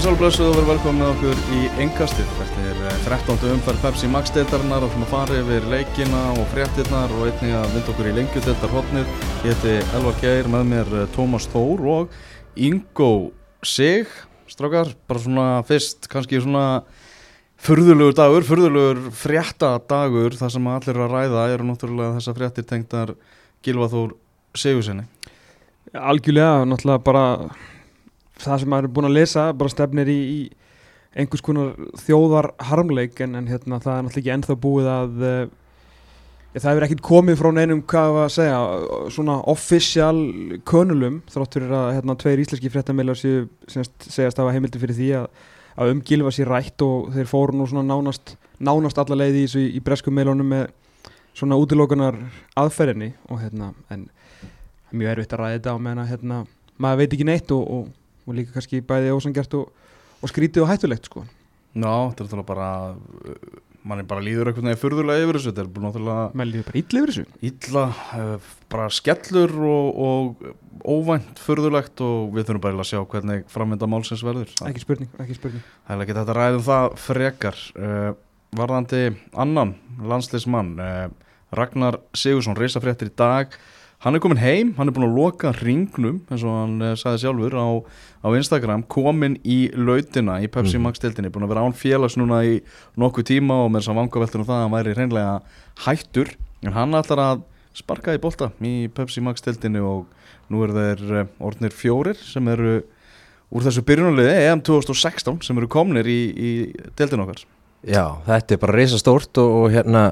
Komið sálblössu og verið velkomin með okkur í engastið Þetta er 13. umfærð Pepsi Max deildarinnar. Og að fara yfir leikina og fréttinnar og einnig að vinda okkur í lengjudeildar hotnið. Ég heiti Elvar Geir, með mér eh, Tómas Þór og Ingo Sig. Strákar, bara svona fyrst kannski svona furðulegur dagur, furðulegur fréttadagur. Þar sem allir að ræða eru náttúrulega þessar fréttir tengdar Gilva Þór Sigursenni Algjörlega, náttúrulega bara það sem maður er búin að lesa bara stefnir í, í einhvers konar þjóðar harmleik en, en hérna, það er náttúrulega ekki ennþá búið að uh, það hefur ekkert komið frá neinum hvað að segja, svona official könulum, þráttur er að hérna, tveir íslenski fréttameilar séu segjast að heimildi fyrir því að, að umgilfa sér rætt og þeir fóru nú svona nánast, nánast alla leiði í, í breskum meilunum með svona útilokunar aðferðinni og hérna, en mjög erfitt að ræða þetta og menna hérna, maður veit ekki neitt og, og og líka kannski bæði ósangjart og, og skrítið og hættulegt sko. Já, þetta er náttúrulega bara mann er bara líður eitthvað neðið fyrðulega yfir þessu. Þetta er náttúrulega Menn líður bara illa yfir þessu. Illa, uh, bara skellur og, og óvænt fyrðulegt og við þurfum bara að sjá hvernig framvinda málsins verður. Ekki spurning, ekki spurning. Það er ekki þetta ræðum það frekar. Uh, Varðandi annan landsleismann uh, Ragnar Sigursson, reysafréttir í dag Hann er komin heim, hann er búin að loka ringnum eins og hann uh, sagði sjálfur á, á Instagram, komin í lautina í Pepsi mm. Max tildinni, búin að vera án félags núna í nokkuð tíma og með þess að vangaveltur um það að hann væri reynlega hættur. En hann ætlar að sparka í bolta í Pepsi Max tildinni og nú er þeir uh, orðnir fjórir sem eru úr þessu byrjunarliði EM 2016 sem eru komnir í, í tildinu okkar. Já, þetta er bara reysastórt og, og hérna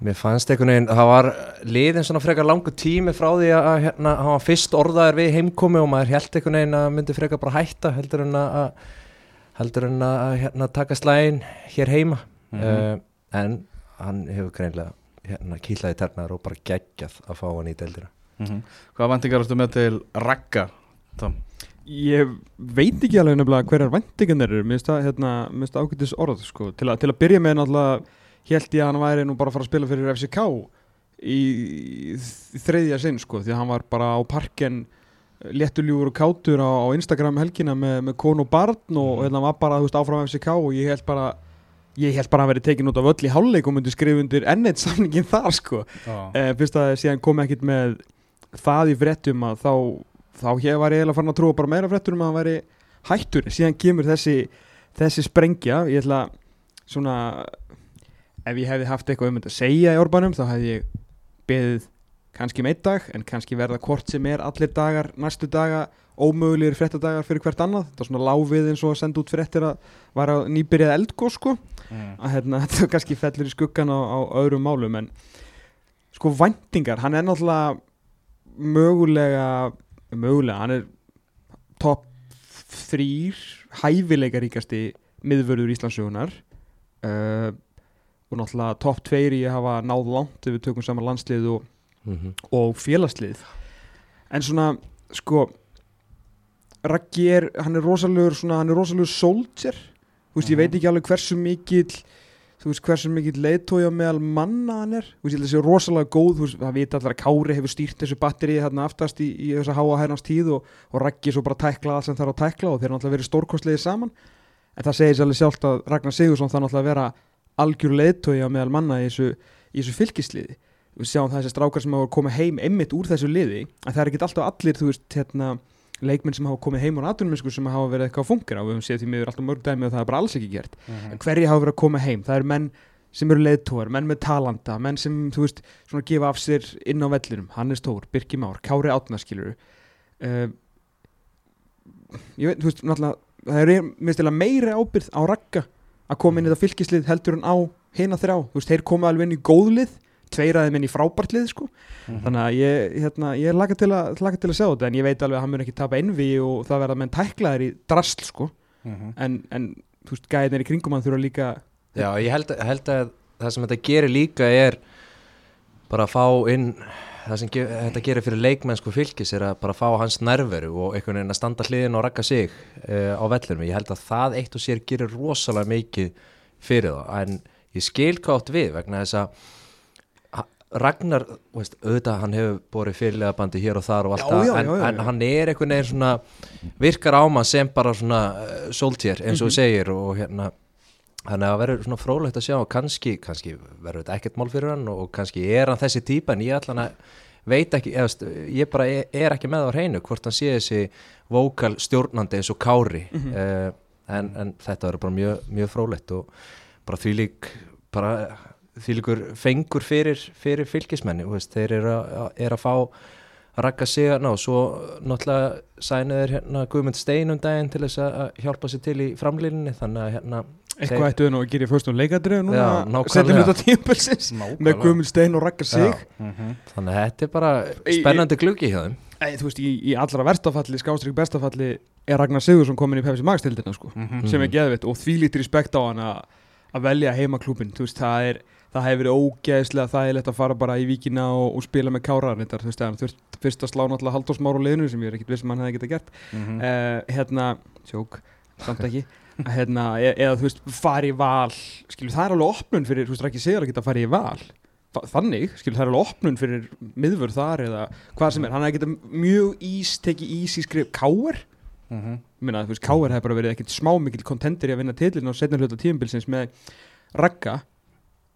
Mér fannst einhvern veginn, það var liðin svona frekar langu tími frá því að hérna, hann var fyrst orðaður við heimkomi og maður held einhvern veginn að myndi frekar bara hætta heldur en að, heldur en að hérna, taka slægin hér heima mm -hmm. uh, en hann hefur greinlega hérna, kýlaði ternar og bara geggjað að fá hann í deildina. Mm -hmm. Hvaða vendingar ertu með til Ragga? Tom? Ég veit ekki alveg nefnilega hverjar vendingan eru, mér finnst það ákveldis orð sko, til, a, til að byrja með náttúrulega held ég að hann væri nú bara að fara að spila fyrir FCK í, í þreyðja sinn sko því að hann var bara á parken léttuljúur og kátur á, á Instagram helgina með, með konu og barn og hérna var bara veist áfram FCK og ég held bara ég held bara að hann verið tekin út af öll í hálfleik og myndi skrifa undir ennett samningin þar sko. Eh, fyrst að síðan kom ekkit með það í frettum að þá þá hér var ég eiginlega farin að trúa bara meira frettur um að hann væri hættur. Síðan kemur þessi þessi sprengja ég ætla svona ef ég hefði haft eitthvað um að segja í orbanum þá hefði ég beðið kannski með um einn dag en kannski verða hvort sem er allir dagar, næstu daga ómögulegir frettadagar fyrir hvert annað. Þetta er svona láfið eins og að senda út frettir að vara nýbyrjað eldgóð sko. Mm. að hérna, þetta kannski fellur í skuggan á, á öðrum málum en sko vendingar, hann er náttúrulega mögulega mögulega, hann er top 3 hæfileikaríkasti miðvörður Íslandsögunar uh, og náttúrulega topp tveir í að hafa náð langt ef við tökum saman landslið og, mm -hmm. og félagslið. En svona sko Raggi er, hann er rosalegur svona, hann er rosalegur soldier. Þú veist, ég veit ekki alveg hversu mikill þú veist, hversu mikill leiðtója meðal manna hann er, þú veist, ég held að það sé rosalega góð þú veist, það vita allar að Kári hefur stýrt þessu batterið þarna aftast í, í þessa háa hærnans tíð og, og Raggi svo bara tækla allt sem það er að tækla og þeir er náttúrulega verið stórkostliðið saman. En það segir sér alveg sjálft að Ragnar Sigursson það náttúrulega vera algjör leðtói á meðal manna í þessu, í þessu fylgisliði við sjáum þessi strákar sem hafa komið heim einmitt úr þessu liði, að það er ekki alltaf allir þú veist, hérna, leikmenn sem hafa komið heim á náttúruminsku sem hafa verið eitthvað að fungera og við höfum séð því miður alltaf mörg dæmi og það er bara alls ekki gert uh mhm. -huh. hverji hafa verið að koma heim, það eru menn sem eru leðtóar, menn með talanda menn sem, þú veist, svona gefa af sér inn á vellinum, Hannes Tór, Birki Már Kári Átnaskiluru uh, eh, ég veit, þú veist, náttúrulega það er meiri ábyrð á rakka að koma inn í þetta fylgislið heldur en á hina þrjá, þú veist, þeir koma alveg inn í góðlið tveiraðið minn í frábartlið sko. mm -hmm. þannig að ég, hérna, ég er laka til, til að segja þetta en ég veit alveg að hann mun ekki tapa envi og það verða menn tæklaðir í drasl sko. mm -hmm. en, en þú veist, gæðinir í kringum hann þurfa líka Já, ég held, held að það sem þetta gerir líka er bara að fá inn það sem ge þetta gerir fyrir leikmennsku fylgis er að bara fá hans nerveru og einhvern veginn að standa hliðin og rakka sig uh, á vellinum, ég held að það eitt og sér gerir rosalega mikið fyrir það, en ég skil kátt við vegna þess að Ragnar, veist, auðvitað hann hefur borið fyrirlega bandi hér og þar og allt Já, já, en, já, en já. hann er einhvern veginn svona virkar á mann sem bara svona uh, soldier eins og Mhm. þú segir og hérna þannig að það verður svona frólægt að sjá kannski, kannski verður þetta ekkert mál fyrir hann og kannski er hann þessi típa en ég hann að veit ekki, eða, veist, ég bara er, er ekki með á hreinu hvort hann sé þessi vókal stjórnandi eins og Kári Mhm. uh, en, en þetta verður bara mjög, mjög frólægt og bara þvílík bara þvílíkur fengur fyrir, fyrir fylgismenni, veist, þeir eru að, er að fá ragga sig og svo náttúrulega sænu þeir hérna Guðmund Stein um daginn til þess að að hjálpa sér til í framlýninni þannig að hérna Eitthvað ættu þau nú að gera í fyrstum leikadrið núna Já, nákvæmlega. setjum við þetta tímpelsins með Guðmund Stein og Raggar sig Já. Mhm. þannig að þetta er bara Í- spennandi gluggi hjá þeim Ei, Þú veist, í, í allra verstafalli, skástrík bestafalli er Ragnar Sigursson komin í Pepsi Max tildina sko, Mhm. sem er Mhm. geðvitt og því lítið respekt á hann að að velja heimaklúbin, þú veist, það er það hefur verið ógeðslega þægilegt að fara bara í víkina og, og spila með kára þú veist, hann þurft fyrst að slá náttúrulega halldórsmár á liðinu sem ég er ekkit viss um að hann hefði getað gert Mhm. uh, hérna, tjók, samt ekki hérna, e eða þú veist, fari í val skilur, það er alveg opnun fyrir, þú veist, ekki segja að geta farið í val Þa- þannig, skilur, það er alveg opnun fyrir miðvör þar eða hvað sem er hann hefði getað mjög ís, tekið ís í skrif Káir, Mhm. minna, þú veist, Káir hefði bara verið ekkit smá mikill kontendir í að vinna titlinn á setna hluta tíumbilsins með Ragga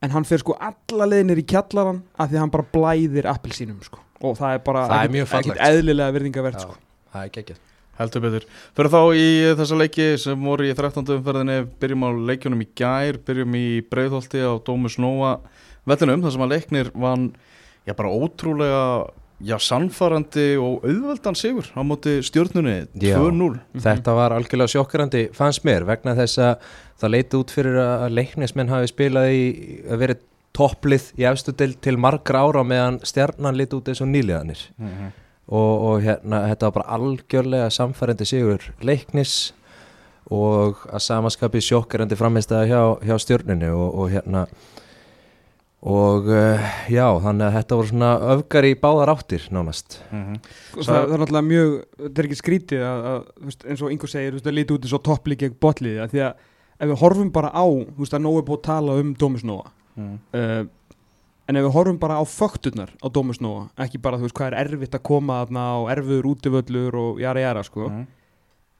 en hann fer sko alla leiðinir í kjallaran af því að hann bara blæðir appelsínum sko. og það er bara er ekkit eðlilega virðingavert Já. sko. það er geggjað Heldur betur. Fyrir þá í þessa leiki sem voru í 13. umferðinni, byrjum á leikjunum í gær, byrjum í Breiðholti á Dómus Nóa vellinum, þar sem að leiknir vann, já bara ótrúlega, já sannfarandi og auðveldan sigur á móti stjórnunni, Já. 2-0. Þetta var algjörlega sjokkrandi fannst mér vegna þess að það leiti út fyrir að leiknismenn hafi spilað í að verið topplið í efstu del til margra ára meðan stjarnan liti út eins og nýliðanir Mhm. Og, og hérna þetta var bara algjörlega samfærandi sigur leiknis og að samaskapi sjokkrandi framistæða hjá, hjá stjörnunni og, og hérna og uh, já þannig að þetta voru svona öfgar í báðar áttir nánast Mhm. Og það, það er náttúrulega mjög, þetta er ekki skrítið að, að þú veist, eins og Ingo segir, þú veist, það líti út eins og topplið gegn botliði, að því að ef við horfum bara á, þú veist, að nógu er búið að tala um Dómus Nóa, Mhm. uh, en ef við horfum bara á fökturnar á Dómus Nóa, ekki bara, þú veist, hvað er erfitt að koma þarna og erfiður útivöllur og jara jara, sko, Mhm.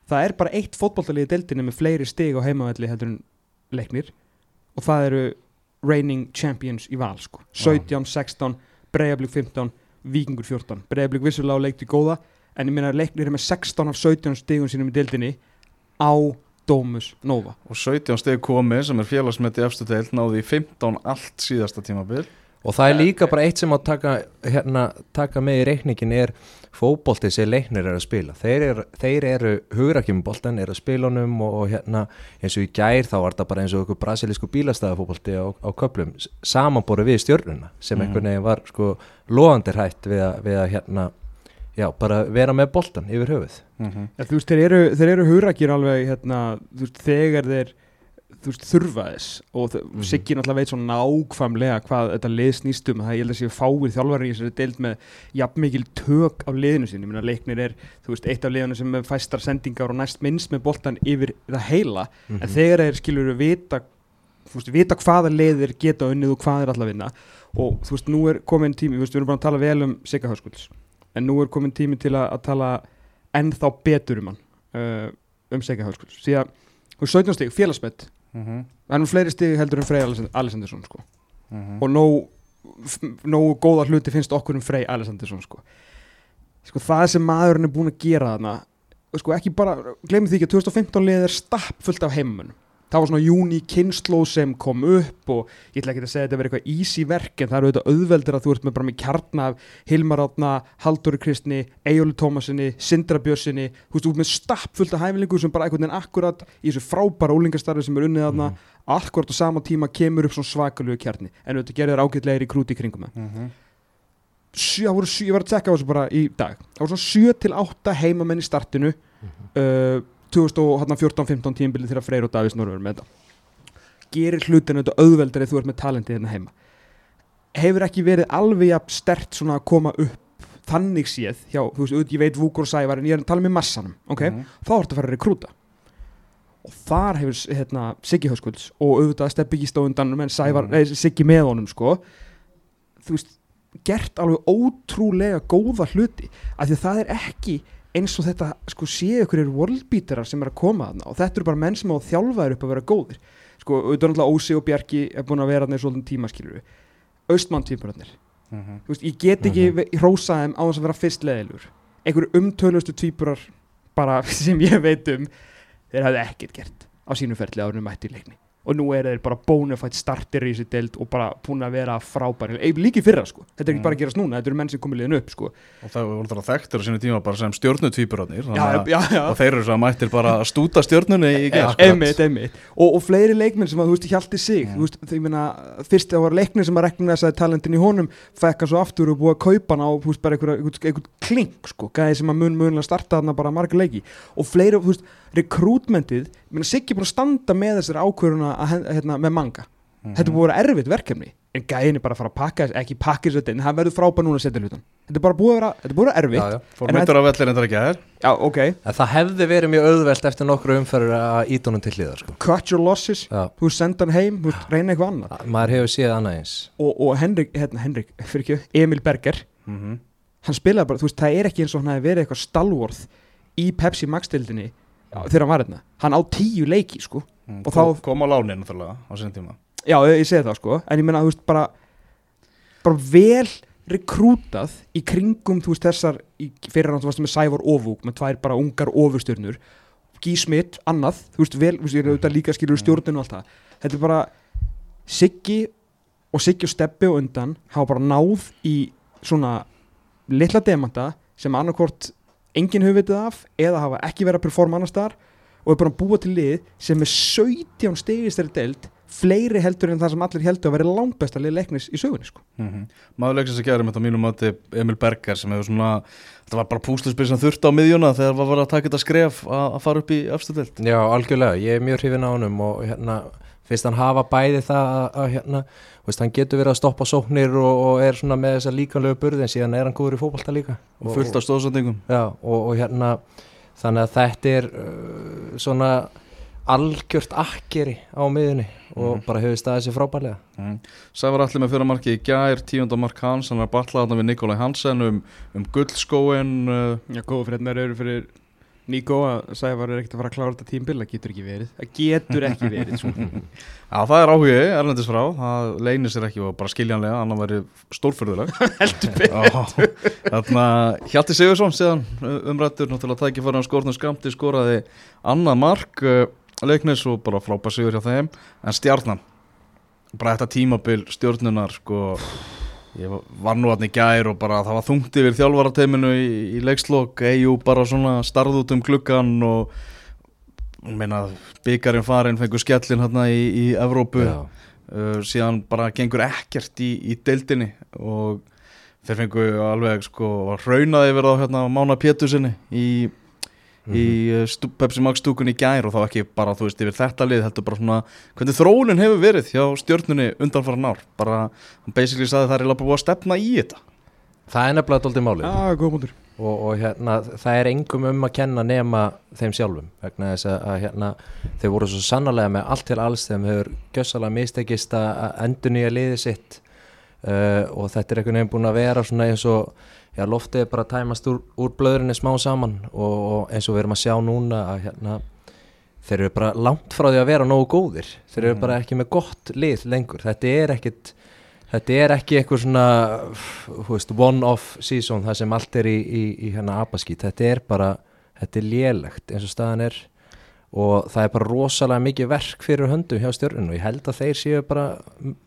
það er bara eitt fótballtalið í deildinni með fleiri stig á heimavelli heldur en leiknir og það eru reigning champions í val sko. 17, 16, Breiðablík 15 Víkingur 14, Breiðablík vissulega á leikti góða en ég meina að leiknir er með 16 af 17 stigum sínum í deildinni á Dómus Nova Og 17 steg komið sem er félagsmeti efstu deild, náði í 15 allt síðasta tímabil. Og það er líka bara eitt sem að taka, hérna, taka með í reikningin er fótbolti sem leiknir er að spila. Þeir eru, þeir eru hugrakjumboltan, eru að spila honum og, og hérna eins og í gær þá var það bara eins og einhver brasilísku bílastæðafótbolti á, á köplum samanbori við stjörnuna sem Mhm. einhvern veginn var sko loðandir hætt við að, við að hérna, já, bara vera með boltan yfir höfuð. Mhm. ja, þú veist, þeir eru, þeir eru hugrakir alveg hérna, veist, þegar þeir veist, þurfa þess. Og mm Mhm. Siggi náttúrulega veit svo nákvæmlega hvað þetta lið snýst um, það ég held að séu fáir þjálfari í þessari deild með jafn mikil tök á liðinu sinni, ég meina leiknir er þú veist, eitt af liðinu sem fæstar sendingar og næst minnst með boltan yfir það heila. Mhm. en þegar þeir skilur vita þú veist, vita hvaða liðir geta unnið og hvað er alltaf vinna. Og þú veist, nú er komin tími, veist, við erum bara að tala vel um Sigga Höskulds, en nú er komin tími til að, að tala ennþá betur um hann uh, um Sigga Höskulds. Því að, þú veist, 17 stig, félagsbett Mhm. það er nú fleiri stig heldur en Frey Alessand- Alessandarsson sko. Mhm. og nóg nógu góða hluti finnst okkur um Frey Alessandarsson sko. sko, það sem maðurinn er búin að gera þarna sko ekki bara, glemir því ekki að 2015 liðið er stapp fullt af heimunum það var svona júni kynnslóð sem kom upp og ég ætla ekki að segja að þetta verið eitthvað easy verk en það eru auðvitað auðveldir að þú ert með bara með kjarna af Hilmar Átna, Halldóri Kristni Eyjóli Tómasinni, Sindra Björsinni þú veist, ert með stapp fullt af hæfilingu sem bara einhvern veginn akkurat í þessu frábæra ólingastarfi sem er unnið þarna, akkurat á sama tíma kemur upp svona svakalögu kjarni. En auðvitað gerir þér ágætlegir í krúti kringum það. Mhm. sjö, voru sjö, ég var að tekka á þessu bara í dag. Það voru svona 7 til 8 heimamenn í startinu. Uh, 2014-15 tímbilið þegar Freyr og Davís Norður með þetta. Gerir hlutinu þetta auðveldar ef þú ert með talentið hérna heima? Hefur ekki verið alveg jafn stert svona að koma upp þannig séð hjá, þú veist, ég veit Vúkur Sævar en ég er að tala með massanum, ok? Mhm. þá ertu að fara að rekrúta. Og þar hefur hérna, Siggi Höskulds og auðvitað Steppi ekki stóð undan en nei, Siggi með honum sko þú veist, gert alveg ótrúlega góða hluti af því að það er ekki eins og þetta sko séu ykkur worldbeaterar sem er að koma þarna og þetta eru bara menn sem á þjálfaður upp að vera góðir. Sko, auðvitað náttúrulega Ósi og Bjarki er búin að vera þarna í svolítið tíma skilur við Austmann tvíburarnir. Mhm. Þú veist, ég get ekki mm -hmm. hrósa þeim á þess að vera fyrst leðilur einhverju umtölustu tvíburar bara sem ég veit um þeir hafði ekkert gert á sínu ferli árunum mætti í leikni og nú er þeir bara bonafætt startir í þessi deild og bara búin að vera frábæri líki fyrra sko, þetta er ekki Mm. bara að gerast núna þetta eru menn sem komið liðin upp sko og það voru það þekktur á sínu tíma bara sem já. og þeir eru svo að mættir bara að stúta stjórnunni í gerð og, og fleiri leikmenn sem að, þú veist, hjalti sig Mm. þú veist, þegar ég meina, fyrst það var leiknir sem að rekna þess að talentin í honum fekk hann svo aftur og búið að kaupa hann á, þú veist, einhver, einhver, einhver klink, sko, gæði sem að mun munlega starta þarna bara marga leiki og fleiri, þú veist, rekrútmentið, meina, Siggi búin að standa með þessari ákvöruna að, hérna, með manga, Mhm. þetta er búið að vera erfitt verkefni en gæðin er bara að fara að pakka þess, ekki pakka þess en það verður frábæð núna að setja hlutan þetta er bara búið að vera, þetta er búið að vera erfitt já, já. fór myndur á vellir en það ekki er já, ok, En það hefði verið mjög auðvelt eftir nokkru umferður að ídónum til hliðar sko. cut your losses Já. þú senda hann heim, þú reyna eitthvað annað maður hefur séð annað eins og, og Henrik, hérna, Henrik, fyrir ekki, Emil Berger Mhm. hann spilaði bara, þú veist, það er ekki eins og hann hefði verið eitthvað stalvorð í Pepsi Max-dildinni þegar hann var hérna, hann á tíu leiki sko, Og Kom- þá- kom á lánin náttúrulega á sín tíma. Já, ég, segi það sko. En ég meina, þú veist, bara bara vel rekrútað í kringum, þú veist, þessar í, fyrir hann, þú veist, með Sævar Ofúk með tvær bara ungar ofurstjörnur. Gí Smith, annað, þú veist, vel, þú veist, ég er auðvitað líka skilur stjórninu og allt það. Þetta er bara Siggi og Siggi og Steppi og undan hafa bara náð í svona litla demanta sem annarkvort enginn hefur vitið af eða hafa ekki verið að performa annars þar og er bara að búa til lið sem er 17 stegist þeirri deild fleiri heldur en það sem allir heldur að vera langbesta lið leiknis í sögunni sko. Mhm. maður leiksins að gera með þetta mínum mati Emil Berger sem hefur svona þetta var bara púsluspil sem þurfti á miðjuna þegar var verið að taka þetta skref að, að fara upp í efstudelt Já, algjörlega, ég er mjög hrifin á honum og hérna, finnst hann hafa bæði það að, að hérna, veist, hann getur verið að stoppa sóknir og, og er svona með þessa líkanlegu burði en síðan er hann góður í fótbolta líka og fullt af stóðsendingum Já, og, og hérna þannig að þetta er uh, svona algjört akkeri á miðunni og Mhm. bara hefur staðið sér frábærlega mm. Sævar allir með fyrir marki í gær tíunda mark hans, hann er batlað þarna við Nikolai Hansen um, um guldskóin uh, Já, góðu frétnar eru fyrir Níko að Sævar er ekkert að fara að klára þetta tímbil það getur ekki verið, það getur ekki verið sko. Já, það er áhugi, erlendis frá. Það leynir sér ekki og bara skiljanlega annar væri stórfyrðuleg betur. Þarna Hjalti Sigursson síðan umrættur náttúrulega tæki fyrir hann skornum skamti skoraði annað mark uh, leiknis og bara frábær sigur hjá þeim. En stjarnan bara þetta tímabil stjórnunar sko ég var- nú í gær og bara það var þungt yfir þjálfarateiminu í, í leikslokk EU bara svona starð út um klukkan og meina byggarinn farin fengur skellin hérna í, í Evrópu. Uh, síðan bara gengur ekkert í, í deildinni og þeir fengu alveg sko raunaði verið á hérna Mána Pétursinni í, í uh, stú, Pepsi Max stúkunni í gær og þá ekki bara þú veist yfir þetta lið heldur bara svona hvernig þróunin hefur verið hjá stjörnunni undanfara ár? Bara hann basically saði það er bara búið að stefna í þetta. Það er nefnilega doldið málið. Mútur og, og hérna, það er engum um að kenna nema þeim sjálfum vegna þess að, að hérna, þeir voru svo sannarlega með allt til alls þeim hefur gjössalega mistekist að endur nýja liði sitt uh, og þetta er einhvern veginn búin að vera svona eins og já, loftið er bara að tæmast úr, úr blöðurinni smá saman og, og eins og við erum að sjá núna að hérna, þeir eru bara langt frá því að vera nógu góðir. Þeir eru Mhm. bara ekki með gott lið lengur. Þetta er ekkit þetta er ekki eitthvað svona veist, one-off season það sem allt er í, í, í hérna apaskít. Þetta er bara, þetta er lélegt eins og staðan er og það er bara rosalega mikið verk fyrir höndum hjá stjórnum og ég held að þeir séu bara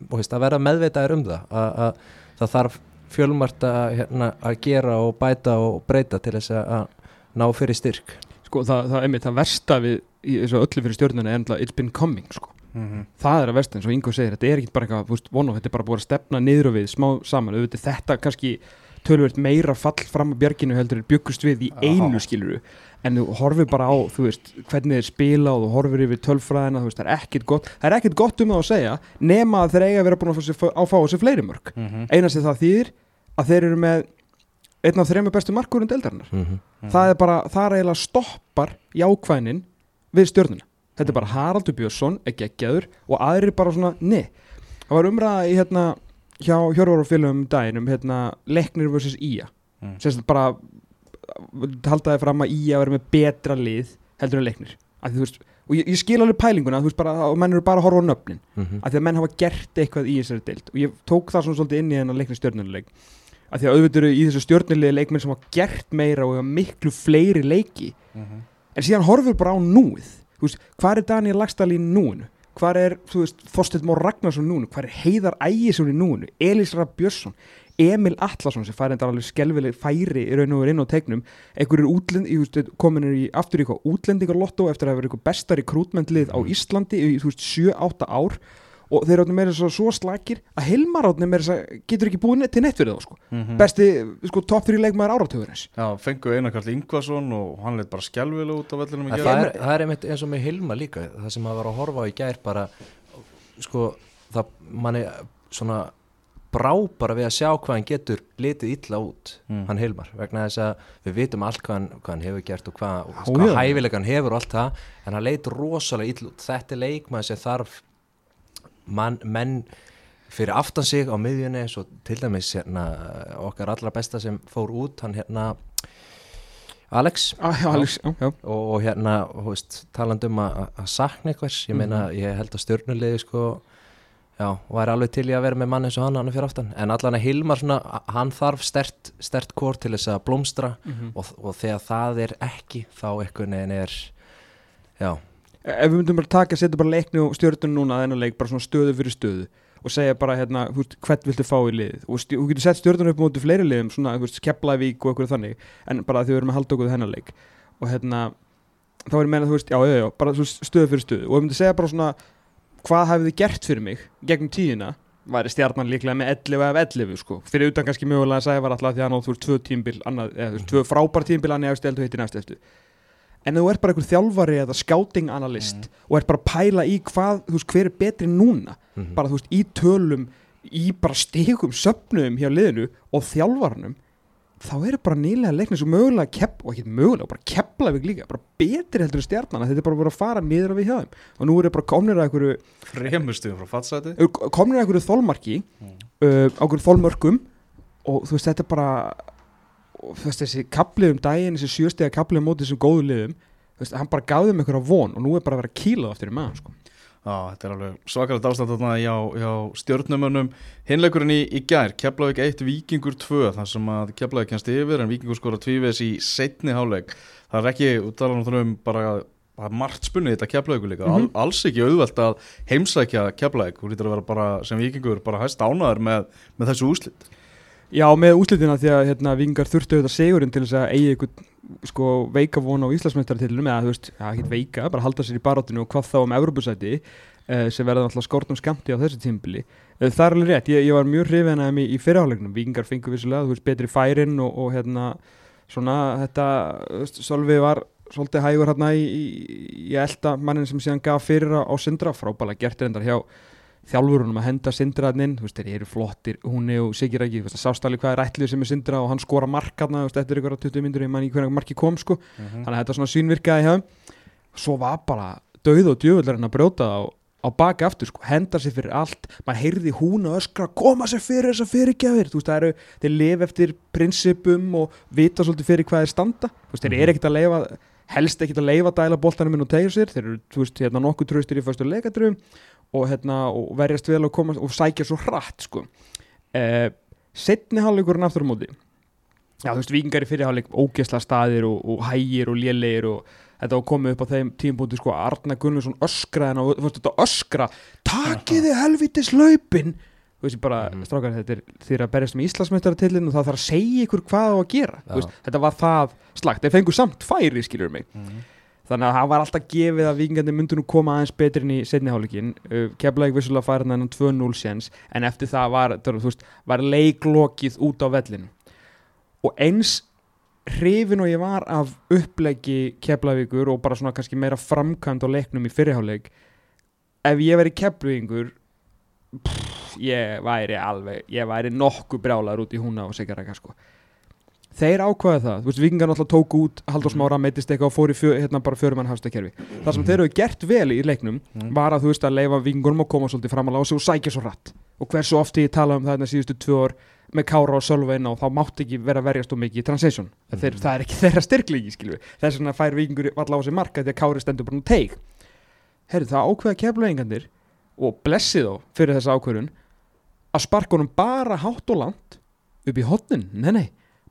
veist, að vera meðveitaðir um það að, að það þarf fjölmart að, hérna, að gera og bæta og breyta til þess að, að ná fyrir styrk. Sko, það, það, einmitt, það versta við í þessu öllu fyrir stjórnuna er ennlega it's been coming, sko. Mm það er að versta eins og Ingo segir, þetta er ekki bara eitthvað þú veist, one-off, þetta er bara búið að stefna niður og við smá saman, auðvitað þetta kannski tölvöld meira fall fram að björginu heldur er byggust við í einu skiluru en þú horfir bara á, þú veist hvernig þeir spila og þú horfir yfir tölfræðina þú veist, það er ekkit gott, það er ekkit gott um það að segja nema að þeir eiga að vera búin að fá sér- að fá þessi fleiri mörg, -hmm. eina sem það þýðir að þeir eru með einn af þrejum bestu markurinn deildarinnar mm -hmm. það er bara, það er eiginlega stoppar jákvæðnin við stjörnuna þetta er bara Haraldur Björnsson er geggjaður og aðrir bara svona, ne það var umræða í hérna hjá Hjörvar og félögum um daginn um hérna, leiknir vs. Ía Mm. bara haldaði fram að Ía verið með betra lið heldur en leiknir. Að, veist, og ég, ég skil alveg pælinguna bara, og menn eru bara að horfa á nöfnin. Mhm. að því að menn hafa gert eitthvað í þessari deild. Og ég tók það svona svolítið inn í þennan leikni stjórnuleik að því að auðvitað eru í þessu stjórnulegi leikmenn sem hafa gert meira og hafa miklu fleiri leiki. Mhm. en síðan horfur bara á núið. Veist, hvað er Daniel Lagstall í núinu? Hvað er, Þorsteinn Mór Ragnarsson í núinu? Hvað er Heiðar Ægisson í núinu? Elís Raff Björnsson Emil Atlasson sem fær enda alveg skelvileg færi í raun og verið inn á tegnum einhverjur útlend, ég veist, komin er í aftur í eitthvað útlendingarlotto eftir að hafa verið eitthvað besta rekrútmentlið á Íslandi í þú veist 7-8 ár og þeir átni meira svo, svo slakir að Hilmar átni meira svo, getur ekki búið ne- til neitt fyrir þá sko. Mhm. besti sko, top 3 leikmaður áratugurins Já, fengu Einar Karl Ingvason og hann leitt bara skjálfilega út á vellinum í En gær. það, er, það er einmitt eins og með Hilma líka það sem maður var að horfa á í gær bara sko það manni svona brá bara við að sjá hvað hann getur litið illa út Mm. hann Hilmar vegna þess að við vitum allt hvað hann, hvað hann hefur gert og hvað, og hvað hæfilega hann hefur og allt það en hann leit rosalega illa út. Þetta er leikmaður sem þarf man, menn fyrir aftan sig á miðjunni og til dæmis hérna, okkar allra besta sem fór út hann hérna Alex. Ah, já, Alex, já, já. og, og hérna, þú veist, talandi um að að sakna einhvers, ég meina, ég held að stjórnulegði sko, já, væri alveg til í að vera með mann eins og hann hann fyrir aftan, en allan að Hilmar svona, hann þarf stert, stert kór til þess að blómstra Mhm. og, og þegar það er ekki, þá einhvern veginn er, já, ef við myndum bara taka, setja bara leikni og stjórnun núna að þennan leik, bara svona stöðu fyrir stöðu og segja bara hérna, hvern viltu fá í liðið? Og þú getur sett stjórnun upp mútið fleiri liðum, svona, veist, Keflavík og eitthvað þannig, en bara því við erum að halda okkur þennan leik. Og hérna þá er ég meina, þú veist, já, já, já, bara stöðu fyrir stöðu. Og ef við myndum segja bara svona hvað hafið þið gert fyrir mig gegnum tíðina væri stjarnan líklega með 11 af 11 sko, fyrir utan kannski mögulega að segja var alltaf því að þú veist, tvö tímbil annað, eða þú veist, tvö frábær tímbil annað eftir og hitti næst eftir. En þú ert bara einhver þjálfari eða scouting analyst og ert bara að pæla í hvað, þú veist, hver er betri núna. Mhm. bara þú veist, í tölum í bara stegum söpnum hjá liðinu og þjálfarnum þá eru bara nýlega leiknir sem mögulega kepp, og ekki mögulega, bara keppla líka bara betri heldur en stjarnan þetta er bara verið að fara niður á við hjá þeim og nú eru bara komnir að einhverju Fremustuðum frá fattsæti eru komnir að einhverju þolmarki Mm. uh, á einhverju þolmörkum og þú veist, þetta er bara og, veist, þessi kaplið um daginn þessi sjöstega kaplið um móti þessum góðu liðum þú veist, hann bara gaf þeim einhverja von og nú er bara að vera kílað aftur í maður sko. Já, þetta er alveg svakalega ástand þarna hjá, hjá stjórnumönnum Hinleikurinn í, í gær, Keflavík 1, Víkingur 2 þar sem að Keflavík kennst yfir en Víkingur skora tvíves í setni háleik það er ekki, út talar um um bara það er margt spunnið þetta Keflavíkur líka. Mhm. Al, alls ekki auðvelt að heimsækja Keflavík, þú lítur að vera bara sem Víkingur bara hæst ánaður með, með þessu úslit Já, með úslitina því að hérna, vingar þurftu auðvitað sigurinn til þess að eigi eitthvað sko, veika von á Íslandsmeistartillunum eða þú veist, ja, ekki veika, bara halda sér í baráttinu og hvað þá um Evropasæti uh, sem verða alltaf skortum skamti á þessu tímbili uh, það er alveg rétt, ég, ég var mjög hrifin að þeim í, í fyrirhálegnum, vingar fengu vissulega þú veist, betri færin og, og hérna svona þetta, þú veist, Sölvi var svolítið hægur hérna í, í, í elda mannin sem síðan gaf fyrir á, Sindra, frábæla gert reyndar hjá þjálfurunum að henda veist, þeir eru flottir húnni og Sigir ekki, sástali hvað er ætlið sem er Sindra og hann skora veist, eftir ykkur 20 myndur, ég man ekki hvernig marki kom, sko. Mhm. þannig að þetta svona svínvirkaði hjá svo var bara döð og djöfull en að brjóta á, á baki aftur, sko, henda sér fyrir allt. Maður heyrði hún og öskra, koma sér fyrir þess að fyrirgjafir, veist, eru þeir lifa eftir prinsipum og vita svolítið fyrir hvað þeir standa, veist, þeir eru ekkert að leifa helst ekkert að leifa dæla boltanum inn og tegja sér, þeir eru, veist, hérna nokkuð tröstir í fyrstu leikadrum og hérna og verjast vel og koma og sækja svo hratt, sko. Eh, setni hálfleikurinn aftur á móti Já, þú veist, vikingar í fyrirháleik ógesla staðir og, og hægir og lélegir og þetta var komið upp á þeim tímpúti sko, Arna Gunnarsson öskraði og þú veist, þetta öskra takiði helvitis laupin. Þú veist, ég bara, Mhm. strákar, þetta er þeir að berjast með Íslandsmeistaratillin og það þarf að segja ykkur hvað á að gera, veist, þetta var það slagt, þeir fengu samt færi, skilur mig þannig að það var alltaf gefið að vikingandi myndu nú koma aðeins betur inn í setni hálfleikin. Uh, keflaði vissulega færa þennan 2-0 séns en eftir það var, veist, var leiklokið út á vellinu. Og eins hrifin og ég var af uppleggi keflavíkur og bara svona kannski meira framkvæmd á leiknum í fyrirháleik ef ég veri keflavíkur ég væri alveg ég væri nokkuð brjálaður út í húna og segja rækka sko þeir ákvaði það, þú veist, vikingar náttúrulega tóku út Halldór Smára, meittist eitthvað og fór í fjö, hérna bara fjörumann hafstakerfi það sem þeir eru gert vel í leiknum Mm. var að þú veist að leifa vikingunum að koma svolítið fram að lása og sækja svo rætt og hversu ofti ég tala um það hérna síðustu tvö ár með Kára og Sölva inn á þá mátt ekki vera verjast og mikið í transition. Mm. þeir, það er ekki þeirra styrklegi skilju þess vegna fær vikingur valla á sig marka því að Kári stendur bara um teig. Herru það ákveða keflaðingandir og blessi þá fyrir þessa ákveðun að sparka honum bara hátt og langt upp í hotnin, nei nei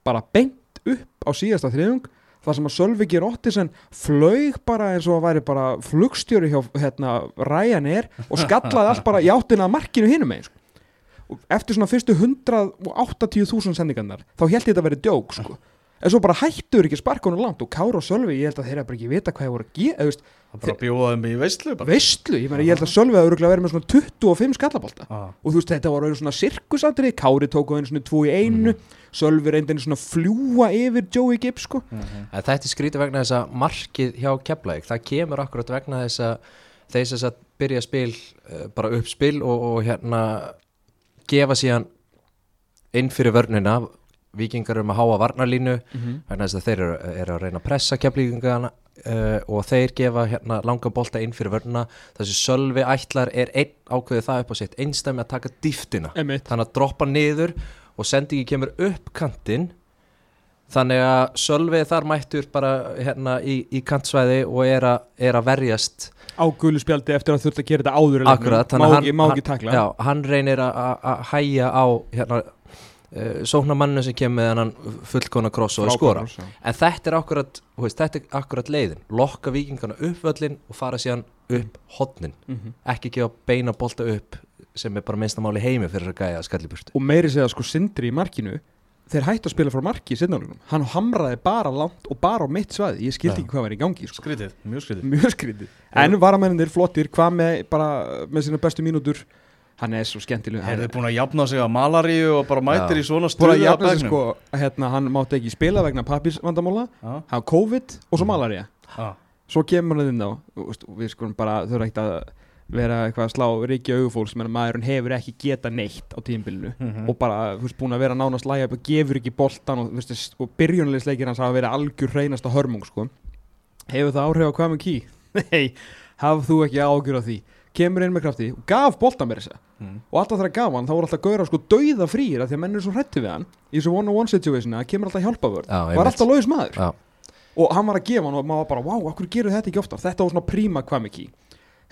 bara beint upp á síðasta þriðung það sem að Sölviki Rottisen flög bara eins og að væri bara flugstjóri hjá hérna, Ryanair og skallaði allt bara í áttina markinu hinum einn sko. og eftir svona fyrstu 180.000 sendingarnar þá held ég þetta að vera djók sko. en svo bara hættur ekki sparkunum langt og Kára og Sölvi, ég held að þeirra bara ekki vita hvað ég voru að gera, Það bara bjóða þeim í veistlu bara. veistlu, ég, meni, ég held að Sölvi að öruglega verið með svona 25 skallabólta Ah. og þú veist þetta voru svona sirkusandri Kári tóku einu svona 2 í einu. Sölvi reyndi einu svona fljúa yfir Joey Gibbs sko. Mhm. En þetta er skrítið vegna þess að markið hjá Keflavík, það kemur akkurat vegna þess að sem sagt byrja spil uh, bara upp spil og, og hérna gefa síðan inn fyrir vörnina. Vikingar um að háa varnarlínu vegna þess að þeir eru, eru að reyna að pressa keflíkingana uh, og þeir gefa hérna langa bolta inn fyrir vörnina. Þessi sölvi ætlar er einn ákveðið það upp á sitt einstæmi að taka dýftina. Þannig að droppa niður og sendingi kemur upp kantinn. Þannig að Sölvið þar mættur bara hérna í, í kantsvæði og er, a, er að verjast. Á gulu spjaldi eftir að þurft að gera þetta áður akkurat, má, ekki, takla. hann reynir að hæja á hérna, uh, sóknar mannu sem kemur með hann fullkona kross og skora kross, en þetta er akkurat, þú veist, þetta er akkurat leiðin. Lokka vikingana upp völlin og fara síðan upp hodnin Mhm. ekki gefa beina bolta upp sem er bara minnstamáli heimi fyrir að gæja skalliburtu og meiri segja sko Sindri í markinu þeir hættu að spila frá marki í sinnálunum hann hamraði bara langt og bara á mitt svæði. Ég skildi Já. ekki hvað var í gangi sko. Skrítið, mjög skrítið. Mjög skrítið. En varamennir flottir, hvað með bara með sína bestu mínútur hann er svo skemmtileg Er þið búin að jafna sig á malaríu og bara mætir Já. í svona að bekknum? sko hérna, hann mátti ekki spila vegna pappisvandamóla Já, hafa COVID og svo malaria já. svo kemur hann inn á við skulum bara þurfa ekkert að vera eitthvað að slá ríkja augufólks menn að maðurinn hefur ekki geta neitt á tímbilinu Mhm. og bara, þú veist, búin að vera nánast lægja upp og gefur ekki boltan og, þú veist, og byrjunleisleikir hans hafa verið algjör hreinasta hörmung sko. hefur það áhrif á hvað með ký? Nei, hafð þú ekki ágjur á því kemur inn með krafti og gaf boltan með þessa Mm. og alltaf þegar gaf hann, þá voru alltaf gauðra sko dauða frýr af því að menn eru svo hrætti við hann í þessu one-on-one situation að kemur alltaf hjálpa vörð Já, var alltaf laus maður. Já. og hann var að gefa hann og maður var bara, wow, okkur gerur þetta ekki ofta þetta var svona príma ký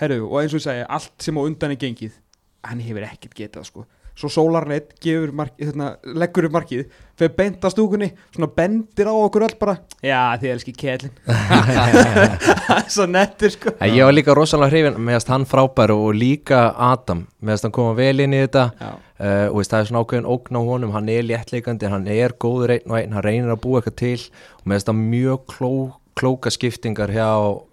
herru, og eins og ég segi, allt sem á undan er gengið hann hefur ekkert getað sko svo mark, hérna, leggur upp markið, fyrir beint að stúkunni svona bendir á okkur öll bara já, þið elski kælin svo nettir sko. Ég var líka rosalega hrifin meðast hann frábær og líka Adam meðast hann koma vel inn í þetta. Uh, og það er svona ákveðin ógn á honum hann er léttleikandi, hann er góður einn og einn hann reynir að búa eitthvað til. Og meðast það mjög kló, klóka skiptingar hjá,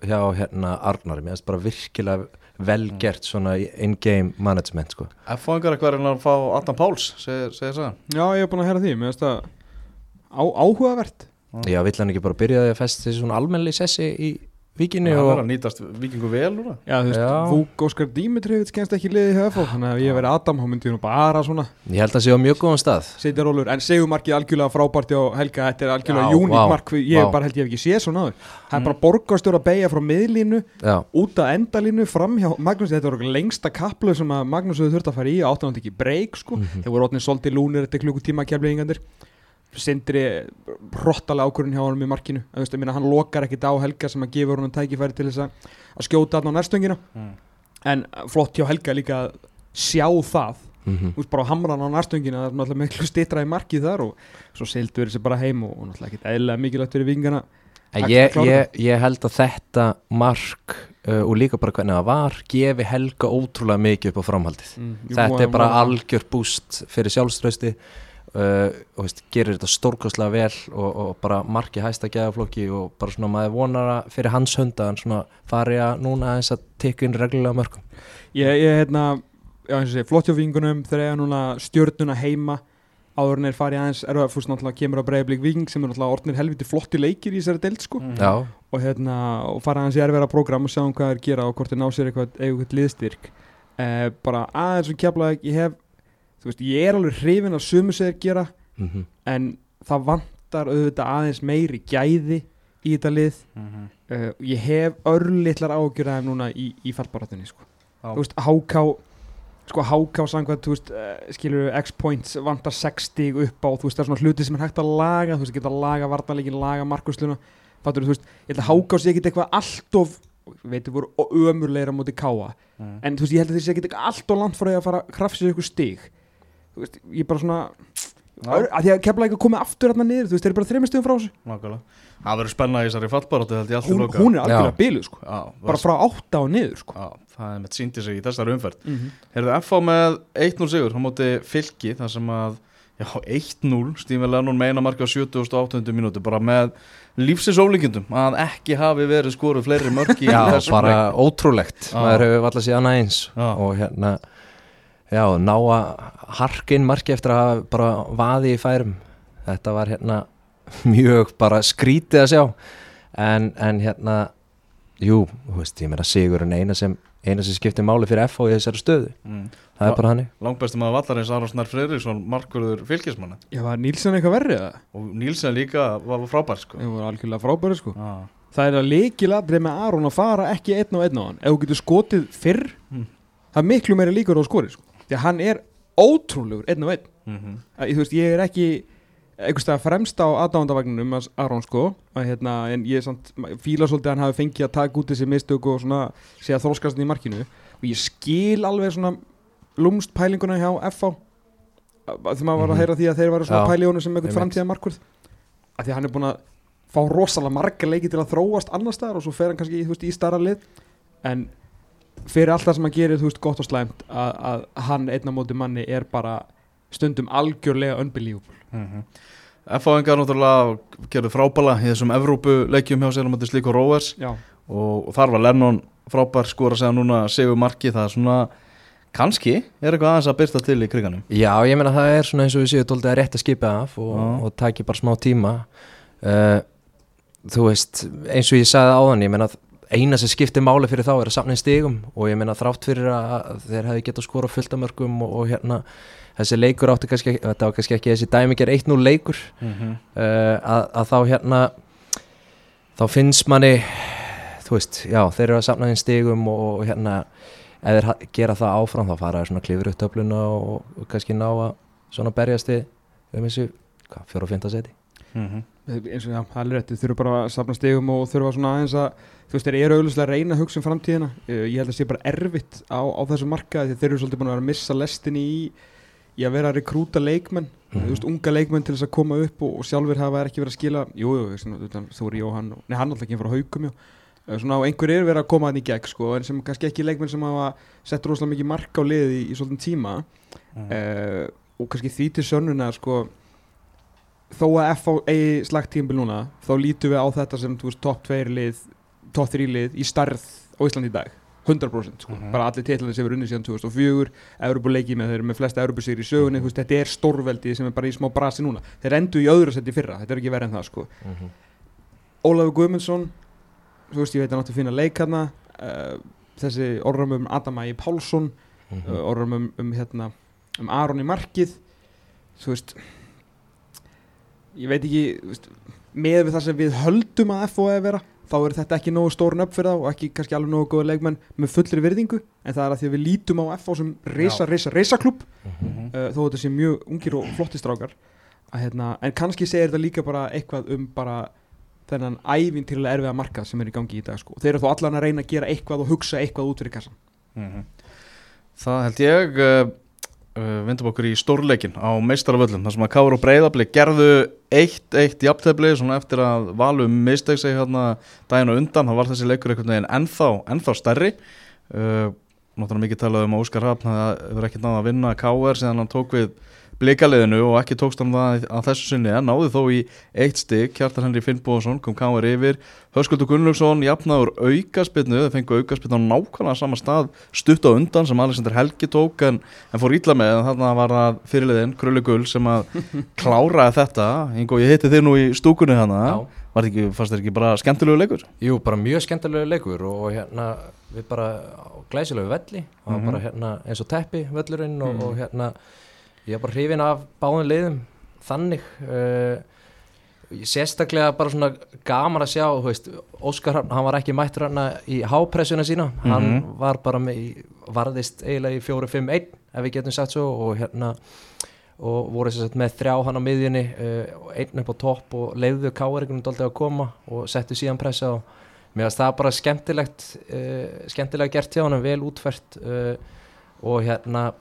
hjá hérna Arnari meðast bara virkilega vel gert svona in-game management sko. F-fóðingar eitthvað er að fá Adam Páls, segir það já, ég er búin að heyra því, mér finnst það á, áhugavert. Já, vill hann ekki bara byrja því að festa þessi svona almennli sessi í vikinu Það er og að nýtast vikingu vel úr það já, þú veist. Vúk Óskar Dímitrivits kennst ekki liðið hjá FH þannig að ef ég verið Adam, þá myndi ég nú bara svona ég held að sé á mjög góðan stað. Setja rólur, en segumarkið algjörlega frábært hjá Helga, þetta er algjörlega Já, uník vá, mark, ég vá. bara held ég hef ekki séð svona áður. Það er bara borgarstjóra að beigja frá miðlínu Já, út að endalínu fram hjá Magnús, þetta var okkur lengsta kaplu sem að Magnús hefur þurft að fara í og áttan hann ekki breyk sko, Mhm. þeir voru ótnið svolítið lúnir þetta klukkutíma keflingandir sindri hrottalega ákvörðin hjá honum í markinu, Þú veist, ég meina, hann lokar ekkit á Helga sem að gefur honum tækifæri til þess að, að skjóta hann á nærstöngina. Mm. en flott hjá Helga líka að sjá það. Mhm. Þú veist bara á hamran á nærstöngina það er náttúrulega miklu stittra í markið þar og svo seildu verið sér bara heim og, og náttúrulega ekkert eðlilega mikilvægt fyrir vingana. En Að ég, ég, ég held að þetta mark uh, og líka bara hvernig það var gefi Helga ótrúlega mikið upp á framhaldið. Mm, þetta er bara algjör búst fyrir sjálfströsti uh, og veist, gerir þetta stórkostlega vel og, og bara marki hæsta gæðaflokki og bara svona maður vonar að fyrir hans hönda hann svona fari að núna aðeins að tekja inn reglulega mörgum ég, ég hérna, já eins og sé, flott hjá vingunum þeir eiga núna stjörnuna heima. Áður en er farið aðeins, er það fyrst náttúrulega kemur að breyðablík viking sem er náttúrulega orðnir helviti flotti leikir í þessari deild sko. Mm. Já, og hérna, og fara aðeins í erfæra program og sjá um hvað er gera og hvort er ná sér eitthvað, eitthvað liðstyrk. Eh, bara aðeins sem keflaði ég hef, þú veist, ég er alveg hrifin að sumu segir gera mm en það vant vantar auðvitað aðeins meiri gæði í þetta lið Mhm. uh, ég hef örlittlar aðeins núna í, í fallbaratunni sko. Þú veist, HK sko HK samkvæmt, þú veist, uh, skilur X-points vantar 60 upp á þú veist, það er svona hluti sem er hægt að laga þú veist, geta að laga varnarleikin, laga markusluna fattur þú veist, ég held að HK sé ekki eitthvað allt of, veitum voru ömurleira mútið káa, Mhm. en þú veist, ég held að þeir sé ekki eitthvað allt of langt frá því að fara að krafsa ykkur stig þú veist, ég bara svona að því að kemla ekki að koma aftur hérna niður, þú veist, þeir eru bara þreymur stigum frá þessu Nákvæmlega. Það verður spenna í þessari fallbaróttu held ég allt í hún, loka. hún er algjörlega biluð, sko Já, bara frá átta og niður, sko Já, það er með síndi sig í þessari umferð. mm -hmm. Herðu FH með 1-0 sigur á móti fylki þar sem að já, 1-0 Stífin Lennon meina marka á 78. mínútu bara með lífsins ólíkjundum að ekki hafi verið skoruð fleiri mörki Já, bara ótrúlegt Já. maður hefur alltaf síðan aðeins og hérna já, ná að harkin marki eftir að bara vaði í færum þetta var hérna mjög bara skrítið að sjá en, en hérna jú, þú veist, ég meina Sigurinn eina sem, eina sem skiptir máli fyrir FH í þessari stöðu, mm. það er bara hannig Langbæstum að vallarins Aron Snær Freyriksson markverður fylkismanna Já, var Nílsen eitthvað verrið það? og Nílsen líka var frábær sko. Það var algjörlega frábæri sko Já. Það er að leikiladrið með Aron að fara ekki einn og einn á hann Ef þú getur skotið fyrr Mm. Það er miklu meiri líkur á skori sko Því að hann er ótrúlegur einn og einn. Mm -hmm. að, Þú veist, ég er ekki einhvers stað fremst á aðdándavagninum að Aron sko. Að, hérna, En ég samt, fíla svolítið að hann hafi fengið að taka út þessi mistök og svona sé að þróskast hann í markinu. Og ég skil alveg svona lúmst pælinguna hjá FH Þegar maður var að Mhm. heyra því að þeir var svona honum sem einhvern framtíða markvörð. Að því að hann er búin að fá rosalega marga leiki til að þróast annar staðar og svo fer hann kannski veist, í starra lið. En fyrir allt það sem hann gerir þú veist, gott og slæmt að, að hann einna móti manni er bara stundum algjörlega unbelievable. Mm -hmm. FH-engar náttúrulega gerðu frábæla í þessum Evrópu leikjum hjá sér um þetta slíku Róvers Já, og, og þar var Lennon frábær skora segja núna Sigur Marki það er svona kannski er eitthvað aðeins að byrta til í kriganum. Já, ég meina það er svona eins og við séu tóltið að rétt að skipa af og, Já. og taki bara smá tíma. Uh, Þú veist, eins og ég sagði áðan, ég meina eina sem skiptir máli fyrir þá er að safna inn stigum og ég meina þrátt fyrir að þeir hefði getað skora fullt af mörgum og, og hérna þessi leikur átti kannski, þetta var kannski ekki þessi dæmiger 1-0 leikur mm -hmm. uh, að, að þá hérna þá finnst manni þú veist, já, þeir eru að safna inn stigum og, og hérna ef þeir gera það áfram þá fara þeir svona klifur upp töfluna og, og kannski ná að svona berjast við um þessu, hvað, fjóra og fynda seti eins og já, það er rétt þau þurfa bara að safna stegum og þurfa svona aðeins að þú veist, þeir eru auðvitað að reyna að hugsa um framtíðina. Ég held að það sé bara erfitt á, á þessu marka því þeir eru svolítið búin að vera að missa lestin í í að vera að rekrúta leikmenn. Mhm. þú veist, unga leikmenn til þess að koma upp og, og sjálfur hafa ekki verið að skila. Jú, jú, þú er Jóhann, og- nei, hann alltaf ekki frá haugum, Eh, svona og einhver er verið að koma hann í gegn sko, en sem kannski ekki leikmenn sem hafa sett rosalega mikið mark á liði í, í svolítið tíma. Uh, og kannski því til sönnuna sko, þó að FH eigi slagt tímbil núna þá lítum við á þetta sem topp 2 lið topp 3 lið í starð á Íslandi í dag 100% sko. Mhm. bara allir titlarnir sem eru unni síðan 2004 Európa-leiki með þeir eru með flesta Európa-sigri í sögunni þú veist, þetta er stórveldi sem er bara í smá brasi núna þeir endur í öðru seti fyrra, þetta er ekki verið en það sko. Ólafur Guðmundsson þú veist, ég veit að hann átti að finna leik hérna uh, þessi orðram um Adamægi Pálsson Mhm. uh, orðum um, um, hérna, um Aron í markið þú veist ég veit ekki með við það sem við höldum að FO að vera þá er þetta ekki nógu stórn upp fyrir þá og ekki kannski alveg nógu góða leikmenn með fullri virðingu en það er að því að við lítum á FO sem reysa, reysa, reysa klub Mhm. uh, þó þetta sé mjög ungir og flottistrákar að, hérna, en kannski segir þetta líka bara eitthvað um bara þennan ævintýrlega erfiða markað sem er í gangi í dag sko. þeir eru þó allan að reyna að gera eitthvað og hugsa eitthvað út fyrir kassan Mhm. Það held ég uh, vindum okkur í stórleikin á meistaraföllum þar sem að Káur og Breiðabli gerðu eitt, eitt jafntefli eftir að valum misteg sig hérna daginn og undan þá var þessi leikur einhvern veginn ennþá, ennþá stærri. Uh, náttúrulega mikið talað um Óskar Hafn það hefur ekki náða að vinna Káur síðan hann tók við blikaliðinu og ekki tókst hann það að þessu sinni en náði þó í eitt stig. Kjartar Henry Finnbóðsson kom Káur yfir. Höskuldur Gunnlaugsson jafnaður aukaspinnu þau fengu aukaspinnu á nákvæmlega sama stað stutt á undan sem Alexander Helgi tók en, en fór ítla með. En þarna var það fyrirliðin Krulli Gull sem að kláraði þetta. Ingo ég hitti þig nú í stúkunni hana var þetta ekki, fannst þér ekki bara skemmtilegu leikur? Jú, bara mjög skemmtilegu leikur og, hérna við bara glæsilegu velli. Og Mhm. bara hérna eins og teppi völlurinn og, Mhm. og hérna ég er bara hrifin af báðum leiðum þannig uh, sérstaklega bara svona gaman að sjá þú veist, Óskar hann var ekki mættur hann í hápressuna sína hann Mhm. var bara með, í- varðist eiginlega í 4-5-1 ef við getum sagt svo og hérna og voru þess að með þrjá hann á miðjunni uh, einn upp á topp og leiðu káeringunum dálítið að koma og settu síðan pressa og mér finnst það bara skemmtilegt uh, skemmtilega gert hjá hann vel útfært og hérna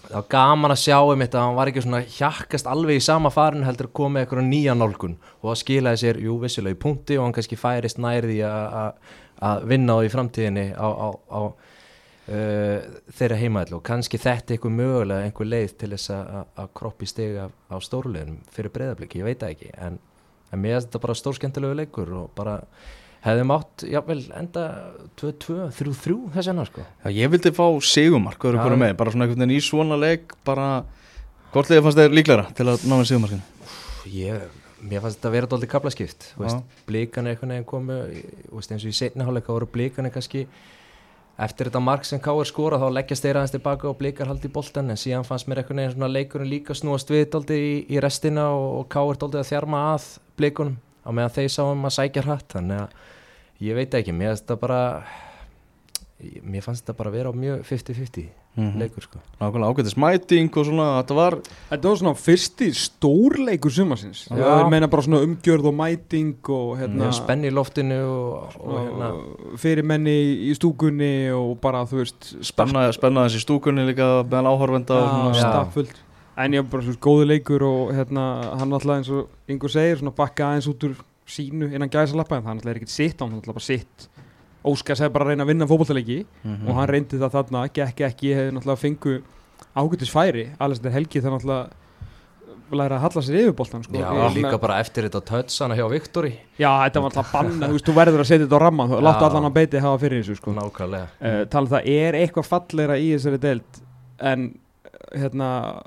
það var gaman að sjá um þetta hann var ekki svona hjakkast alveg í sama farin heldur að koma með eitthvað nýja nálgun. Og það skilaði sér, jú, vissilega í punkti og hann kannski færist nærði að vinna á í framtíðinni á, á, á uh, þeirra heimaðlu og kannski þetta eitthvað mögulega einhver leið til þess að, kroppi steg af, á stórleginum fyrir breyðabliki, ég veit það ekki. En, en mér er þetta bara stórskemmtilegu leikur og bara hefði mátt, jável, enda 2-2, 3-3 þess vegna sko. Já, ég vildi fá sigumark, með, bara svona einhvern veginn í svona leik, bara, hvort liðið fannst þeir líklæra til að ná með sigumarkinu? Ég, mér fannst þetta að vera dálítið kaplaskipt blíkan einhvern veginn komu veist, eins og í setni hálfleika voru blíkan kannski eftir þetta mark sem Káir skora þá leggjast þeir aðeins tilbaka og blíkar haldi í boltan en síðan fannst mér einhvern veginn svona leikurinn líka snúast við dálítið í, í restina og, og Káir dálítið að þjarma að blíkunum á meðan þeir sáum að sækja hratt þannig að ég veit ekki, mér fannst þetta bara mér fannst þetta bara að vera á mjög 50-50 Mhm. leikur sko Nákvæmlega ágættis mæting og svona, þetta var, Þetta var svona fyrsti stórleikur sumarsins Já. Það meina bara svona umgjörð og mæting og hérna mjög spenn í loftinu og, og hérna fyrir menni í stúkunni og bara þú veist spenna, spenna þessi stúkunni líka meðal áhorfenda og svona. Staffullt En ég bara svo góðu leikur og hérna hann alltaf eins og yngur segir svona bakka aðeins út úr sínu innan gæsa lappa en það alltaf er ekkert sitt hann alltaf bara sitt Óskar segði bara að reyna að vinna fótballtaleiki Mhm. og hann reyndi það þarna, gekk ekki hefði náttúrulega fengu ágættis færi Alessandr Helgi það náttúrulega læra að halla sér yfir boltan sko. Já, Ég- líka bara eftir þetta tötsana hjá Viktori Já, þetta var alltaf banna, þú veist, þú verður að setja þetta á ramman þú láttu allan að beiti hafa fyrir þessu sko. Nákvæmlega uh, tala um það er eitthvað fallegra í þessari deild en hérna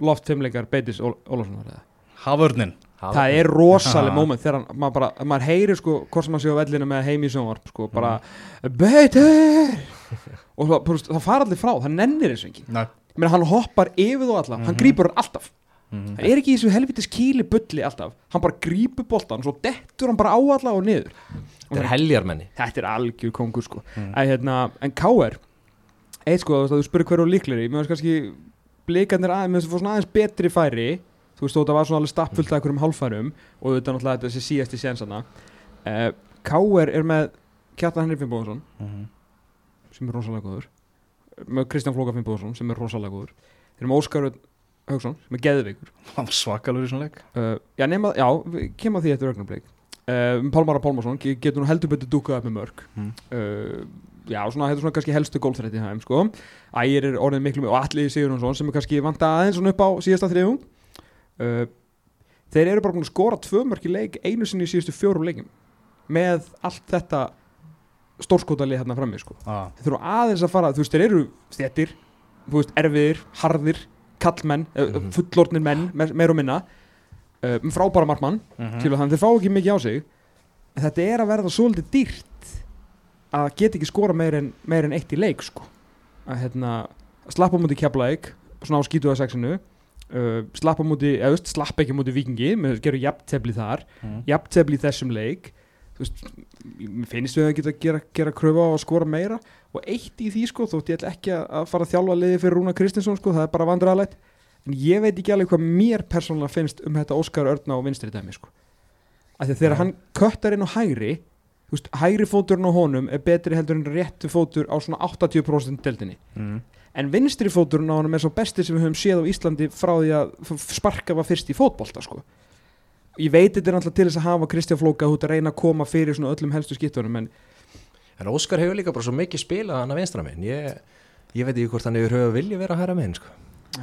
loft fimmleikar beitis Ól Ólafsson var það það er rosaleg Ha. moment þegar hann, maður bara, maður heyrir sko hvort sem maður sé á vellinu með heim í sjónvarp sko, bara beitir og það, veist, það fara allir frá, það nennir þessu ekki Nei. Menni, hann hoppar yfir þú alla, hann Mhm. grípur hann alltaf Mhm. hann er ekki í þessu helvitis kýli bulli alltaf hann bara grípur boltan, svo dettur hann bara á alla og niður Þetta er heljarmenni þetta er algjör kongur sko Mhm. Æ, hérna, en K.R. eitt sko, þú veist, að þú spyrir hverju líkleri mér finnst kannski blikarnir aðeins fá svona aðeins betri færi þú veist, þó þetta var svona alveg stappfullt af einhverjum hálfærum og þetta er náttúrulega þessi síðasti sénsana uh, K.R. er með Kjartan Henry Finnbóðsson Mhm. sem er rosalega góður með Kristján Flóka Finnbóðsson sem er rosalega góður þeir eru með Óskar Örn Hauksson sem er geðveikur svakalur í svona leik. uh, já, nema, já, að því eftir augnablik uh, Pálmara Pálmarsson ge- getur nú heldur betur dúkað upp með mörg Mm. Já, svona, þetta er svona kannski helstu gólþrætti hæm, sko Ægir er orðin miklu og Alli Sigurjónsson sem er kannski vanta aðeins svona upp á síðasta þriðung uh, þeir eru bara búin að skora tvö mörg í leik einu sinni í síðustu fjórum leikim með allt þetta stórskotalið hérna frammi, sko Ah. þeir þurfa aðeins að fara, þú veist, þeir eru stjettir, þú veist, erfiðir, harðir kallmenn, mm Mhm. fullornir menn me- meir og minna uh, frábæra markmann, Mhm. til að þannig þeir fá ekki mikið á sig en þetta er að verða svolítið dýrt að geta ekki skora meir en, meir en eitt í leik sko. að hérna, slappa múti keflaðik svona á skítu að sexinu uh, slappa múti, eða slappa ekki múti vikingi, með gerur jafntefli þar Mhm. jafntefli þessum leik veist, finnst við að geta gera, gera kröfu á að skora meira og eitt í því sko, þótt ég ætla ekki að- fara að þjálfa liði fyrir Rúna Kristinsson sko, það er bara vandræðalegt en ég veit ekki alveg hvað mér persónulega finnst um þetta Óskar Örna og vinstri dæmi sko. af því að þegar hann köttar inn á hægri veist, hægri fóturinn á honum er betri heldur en réttu fótur á svona 80% deildinni Mhm. en vinstri fóturinn á honum er svo besti sem við höfum séð á Íslandi frá því að sparka var fyrst í fótbolta sko. ég veit þetta er alltaf til þess að hafa Kristján Flóka út að reyna að koma fyrir svona öllum helstu skiptunum en En Óskar hefur líka bara svo mikið spilað hann að vinstra minn ég, ég veit ekki hvort hann hefur höfu vilja vera að hæra minn sko.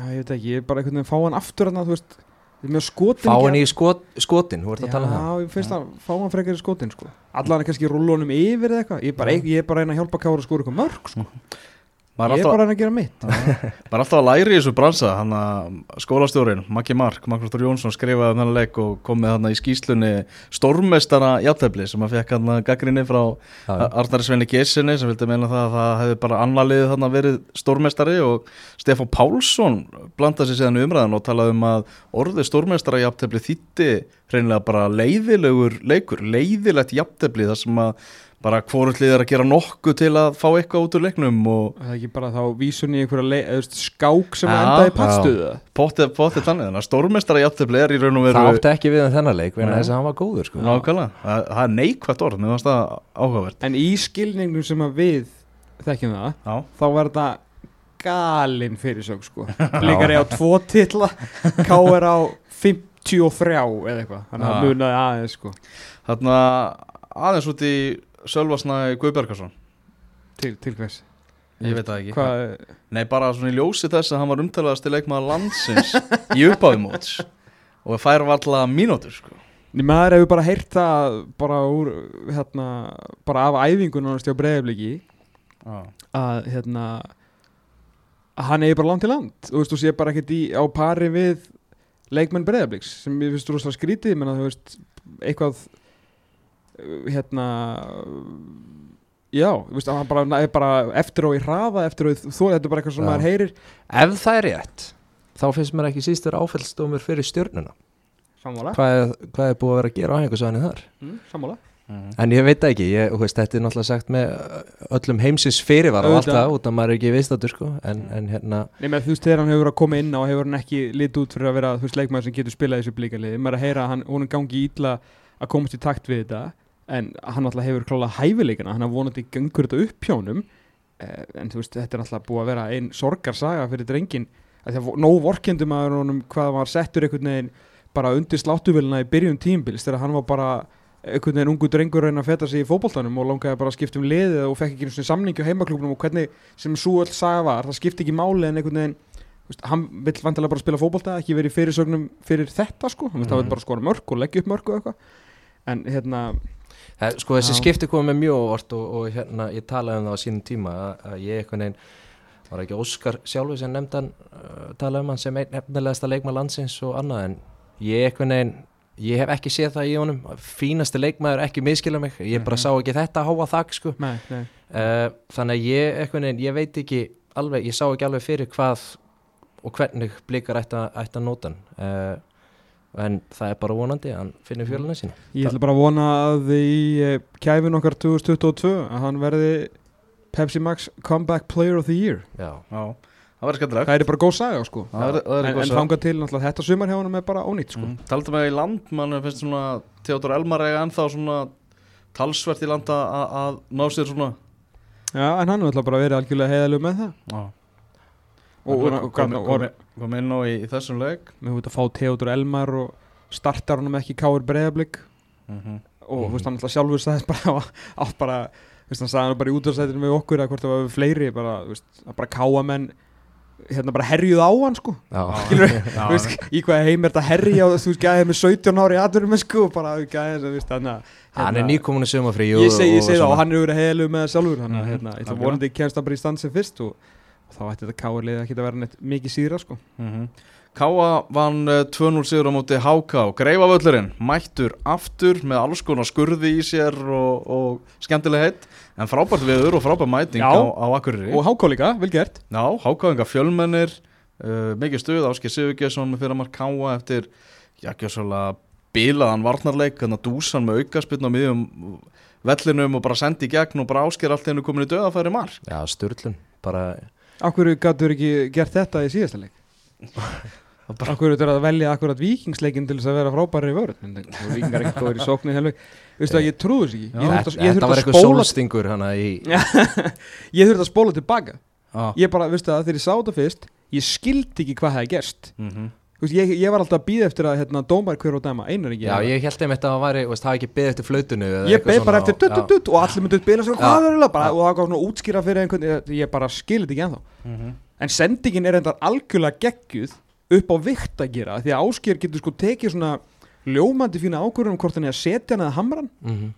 Ég veit ekki, ég er bara einhvern veginn fá hann aftur hann, þú veist, þið mjög skotin Fá hann í skot, skotin, þú ert Já, að tala um það. ég finnst að fá hann frekar í skotin, sko. Allan er kannski rúlunum yfir eða eitthvað. Ég er bara, Já. ég er bara að hjálpa Kára að skora eitthvað mörg, sko maður Ég er bara að gera mitt. Maður er alltaf að læri í þessu bransa hann að skólastjórin, Maggi Mark Magnús Þór Jónsson skrifaði þennan leik og kom með í skýslunni stórmestara játefli sem að fekk gaggrinni frá Arnari Sveini Gessinni sem vildi meina það að það hefði bara annar liðið þarna verið stórmestari og Stefán Pálsson blandaði sér síðan umræðan og talaði um að orðið stórmestara jafntefli þýtti hreinlega bara leiðilegur leikur, leiðilegt jafntefli þar sem að bara hvorullið er að gera nokkuð til að fá eitthvað út úr leiknum og Það er ekki bara þá vísun í einhverja leið, eða, veist, skák sem Já, að enda í pattstuðu pottið, pottið þannig, þannig að stórmestara jafntefli er í raun og Það veru átti ekki við um þennan leik vegna Nei. þess að hann var góður sko. nákvæmlega, það, það er neikvægt orð, mér fannst það áhugavert En í skilningnum sem að við þekkjum það, Já, þá var þetta galinn fyrirsög sko Blikar er á tvo titla K.R. á 53 eða eitthvað Þannig að Já. munaði aðeins sko þarna aðeins út í Sölvasnæ Guðbergarsson Til, til hvers? Ég veit það ekki. Hvað, Nei, bara svona í ljósi þess að hann var umtalaðast til leikmaður landsins í uppáðumóts og fær var alltaf mínútur sko. Ný, maður hefur bara heyrt það bara úr, hérna, bara af æfingun á breiðabliki. Að, hérna að hann eigi bara land til land. Og þú veist, þú sé bara ekkert í, á pari við leikmenn breiðabliks sem ég finnst rosalega skrítið, menn að þú veist eitthvað hérna já, þú veist, að hann bara, er bara eftir og í hraða, eftir og í þú, þetta er bara eitthvað sem Já. maður heyrir. Ef það er rétt þá finnst mér ekki sístur áfællstómur fyrir stjörnuna. Sammála, hvað er, hvað er búið að vera að gera á einhversu þar? Mm, sammála. En ég veit ekki, ég, þú veist, þetta er náttúrulega sagt með öllum heimsins fyrirvara og allt það út að maður er ekki viðstættur sko. en, en hérna, Nei, með þú veist, þegar hann hefur verið að koma inn á hefur hann ekki lit út fyrir að vera, þú veist, leikmaður sem getur spilað í þessu blíkaliði, maður er að heyra að hann, hún gangi ítla að komast í takt við þetta en hann alltaf hefur klálega hæfileikana hann har vonandi gangur þetta upp hjá honum eh, en þú veist, þetta er alltaf búið að vera einn sorgarsaga fyrir drengin að því að nóg vorkendum að honum hvað hann var settur einhvern veginn bara undir sláttuvelina í byrjun tímbils þegar hann var bara einhvern veginn ungu drengur að feta sig í fótboltanum og langaði bara að skipta um liðið og fekk ekki einu sinni samningi á heimaklubnum og hvernig sem svo öll saga var, það skipti ekki máli en einhvern veginn, veist, hann vill vantilega bara spila fótbolta, ekki verið fyrirsögnum fyrir þetta sko, hann mm Mhm. -hmm. bara skora mörg og leggja upp mörg og eitthvað en hérna, það, sko þessi skipti komið með mjög óvart og, og hérna, ég talaði um það á sínum tíma að, að ég einhvern veginn var ekki Óskar sjálfur sem nefndan uh, talaði um hann sem einn efnilegasta leikmað landsins og annað en ég einhvern veginn ég hef ekki séð það í honum. Fínasti leikmaður ekki miskila mig. Ég bara Mhm. sá ekki þetta háa þak sko. Nei, nei. Uh, þannig að ég, einhvern veginn, ég veit ekki alveg, ég sá ekki alveg fyrir hvað og hvernig blikar ætti að nota hann. Uh, en það er bara vonandi að hann finnir fjöluna sína. Ég ætla bara að vona að í eh, kæfin okkar 2022 að hann verði Pepsi Max Comeback Player of the Year. Já, Já, það verður skemmtilegt. Það er bara góð saga sko. Það verður- það verður En, en þangað til náttúrulega þetta sumar hjá honum er bara ónýtt sko. Mm. Taldu með í land, mann finnst svona Theodor Elmar eiga ennþá svona talsvert í landa að- að ná sér svona Já, en hann er náttúrulega bara verið algjörlega heiðalug með það. Já kom, inn á í, í þessum leik. Við höfum að fá Theodor Elmar og startar honum ekki Káur Breiðablík mm -hmm. og Mhm. þú veist hann alltaf sjálfur sagðist bara á, á bara, þú veist hann sagði hann bara í útvarsætinu með okkur að hvort það var fleiri bara, þú veist, að bara káa menn hérna bara herjuð á hann sko. Já. Skilur Já, þú veist, í hvað heim er þetta herja og þú veist, gæðið með 17 ári aðurum sko, og bara gæðið að, veist, hann að hann er nýkominu sumafrí ég segi, það og hann hefur verið heilu með sjálfur að Mhm, hérna, vonandi kemst það bara í stand sem fyrst og þá ætti þetta ekki að vera neitt mikið síðra sko. Mm Káa vann eh, 2-0 sigur á móti HK Greifavöllurinn mættur aftur með alls konar skurði í sér og, og skemmtileg heitt. En frábært viður og frábært mæting Já. á, á Akureyri. Og háká líka, vel gert. Já, hákáðinga fjölmennir uh, mikið stuð, Áskei Sigurgesson með fyrir mark Káa eftir, svolítið bilaðan varnarleik, þannig að dúsan með aukaspinn á miðjum vellinum og bara sendi í gegn og bara Ásker allt hennu komin í döðafæri mark. Já, störlun bara, Akkur gætur ekki gert þetta í síðasta leik? Akkur er að velja akkurat vikingsleikin til þess að vera frábæri í vörð vikingar ekki góður í sóknu helveg Veistu að ég trúðu þess ekki. Ég þetta, þurfti að- þetta að eitthvað spóla sólstingur hana í, Ég þurfti að spóla tilbaka. Ah. Ég bara, veistu það, þegar ég sá þetta fyrst Ég skildi ekki hvað það er gerst. Mm -hmm. Þú veist, ég, ég var alltaf að býða eftir að hérna, dómar hver og dæma, einar ekki já, ég held einmitt að það væri, hafa ekki beðið eftir flautinu eða Ég eitthvað beð bara svona eftir dutt, dutt, dutt og allir myndu spila svo Já. hvað er það og það gaf svona útskýra fyrir einhvern ég, ég bara skilir þetta ekki ennþá Mm -hmm. en sendingin er endar algjörlega geggjuð upp á vikt að gera því að áskýr getur sko tekið svona ljómandi fína ákvörðunum hvort hann er að setja hann eða hamran Mhm.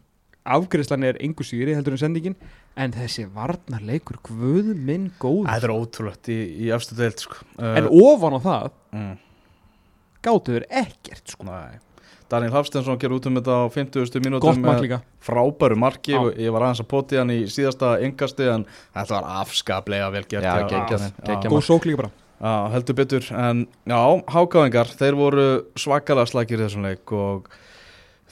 afgreðslan er engu síri heldur en sendingin en þessi varnarleikur guð minn góð Þetta er ótrúlegt í, í deild sko. en ofan á það mm, gáttu þeir ekkert sko. nei. Daniel Hafstensson ger út um þetta á 50. mínútum gott mark líka frábæru marki og ég var aðeins að poti hann í síðasta yngasti en þetta var afskaplega vel gert geggjað, Já, geggjað góð sók líka bara Já, heldur betur en já, hákáðingar, þeir voru svakalega slækir í þessum leik og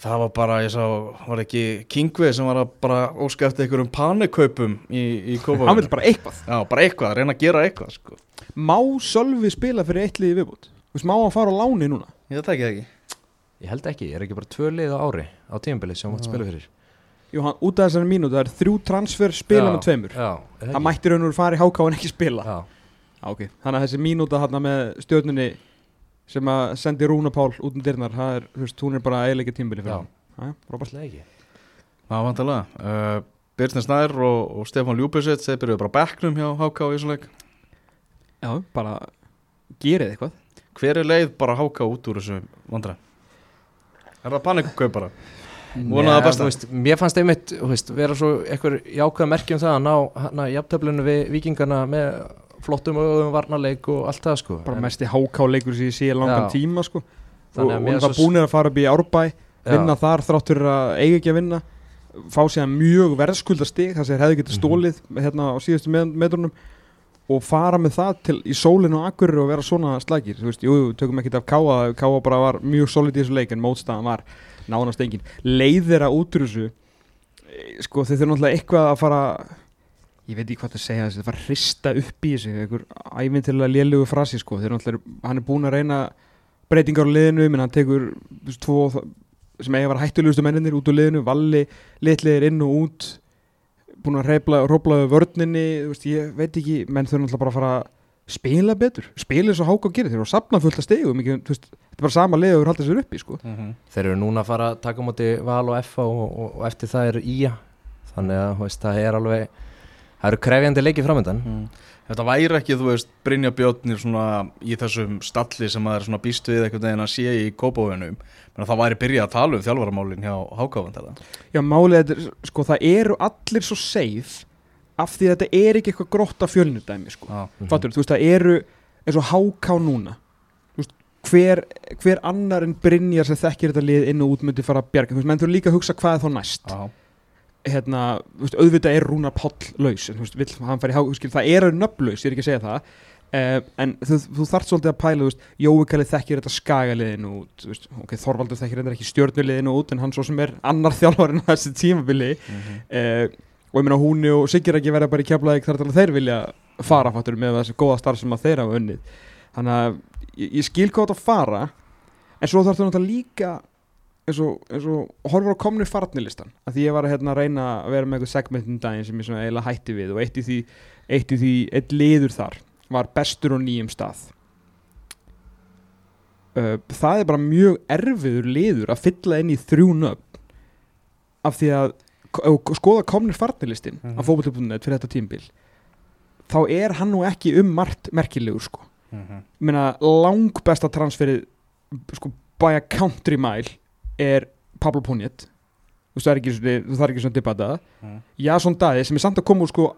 það var bara, ég sá, var ekki Kingvi sem var að bara óska eftir einhverjum panikaupum í, í Kópavögum hann vil bara eitthvað Já, bara eitthvað, reyna að gera eitthvað sko. má Sölvi spila fyrir eitt liði viðbútt veist, má hann fara á láni núna Ég það ekki ekki Ég held ekki, ég er ekki bara tvö lið á ári á tímabili sem hann mátt spila fyrir Jú, hann, út af þessari mínútu, það er þrjú transfer spila með tveimur Já, er það hann ekki? mætti raun og veru fara í háká en ekki spila Já, Já, ok. Þannig að þessi mínúta hann með stjórnunni sem að sendi Rúna Pál út um dyrnar, það er, þú veist, hún er bara eiginlega tímbili fyrir Já. hann. Já, Robert. alltaf ekki Já, vantilega uh, Birnir Snær og, og Stefán Ljúbisett þeir byrjuðu bara á bekknum hjá HK í þessum leik Já, bara gerið eitthvað. Hver er leið bara HK út úr þessu vandræð? Er það panikaup bara? Þú veist, Mér fannst einmitt þú veist, vera svo eitthvað jákvæða merkjum það að ná hana, jafntöflinu við vikingana með flottum og varnarleik og allt það sko Bara En- mesti háká leikur sem ég sé í langan Já. tíma, sko. Og, að mér það svo- búinir að fara upp í Árbæ, Já. vinna þar þráttur að eiga ekki að vinna, fá síðan mjög verðskulda stig, það sem þeir hefði getið Mhm. stólið hérna á síðustu met metrunum og fara með það til í sólinu og akkurir og vera svona slækir þú veist, jú, tökum ekkert af Káa Káa bara var mjög solid í þessu leik en mótstaðan var nánast engin. Leiðir að út úr þessu eh, sko þeir þurfa náttúrulega eitthvað að fara ég veit ekki hvað það segja þessu það að hrista upp í þessu einhver ævintilega lélugu frasi sko. Þeir náttúrulega, hann er búin að reyna breytingar á liðinu, menn hann tekur þú veist, tvo sem eiga vera hættulegustu menninir út úr liðinu, valli litliðir inn og út búin að reyfla, róblaðu vörninni veist, ég veit ekki, menn þau náttúrulega bara að fara að spila betur, spila eins og háka og gera þeir eru að sapna fullt að veist, þetta er bara sama leið og þeir halda sér uppi sko. Mm Þeir eru núna að fara að taka á móti val og F og, og, og eftir það er ía þannig að veist, það er alveg það eru krefjandi leikið framöndan Mm. Þetta væri ekki, þú veist, Brynja Björnir svona í þessum stalli sem maður er svona býst við einhvern veginn að sé í kópavöginum menn að það væri byrjað að tala um þjálfaramálin hjá Hákáfand Já, málið er, sko, það eru allir svo safe af því að þetta er ekki eitthvað grótt af fjölnudæmi sko. Já, Fattur, þú veist, það eru eins og háká núna. Veist, hver, hver annar en Brynjar sem þekkir þetta lið inn og út myndi fara að bjarga, þú veist, menn þú líka að hugsa hvað er þá næst. Já, hérna, veist, auðvitað er Rúnar Páll laus, en veist, vill skil, það er nöfnlaus, ég er ekki að segja það. Uh, en þú, þú þarft svolítið að pæla, Kalli þekkir þetta skagaliðinu út, veist, ok, Þorvaldur þekkir þetta ekki stjörnuliðinu út, en hann svo sem er annar þjálfarinn á þessi tímabili. Mhm. uh, og ég meina húni og Sigur ekki verða bara í keflaðik þar til að þeir vilja fara fattur með þessi góða starf sem að þeir hafa unnið. Þannig að ég, ég skil þetta að fara en svo þarf þú náttúrulega líka eins og, eins og horfur á komnu farnilistan að því ég var að hérna, reyna að vera með eitthvað segmentin daginn sem ég svona eiginlega hætti við og eitt í því, eitt í því, eitt liður þar var bestur og nýjum stað uh, það er bara mjög erfiður liður að fylla inn í þrjú nöfn af því að skoða komnir farnilistin Mhm. af fókbaltöpunnet fyrir þetta tímbil þá er hann nú ekki um margt merkilegur sko Mhm. ég meina lang besta transferið sko by a country mile er Pablo Puniet þú veist það er ekki svona, þú þarf ekki svona debata Mhm. Jason Daði sem er samt að koma úr sko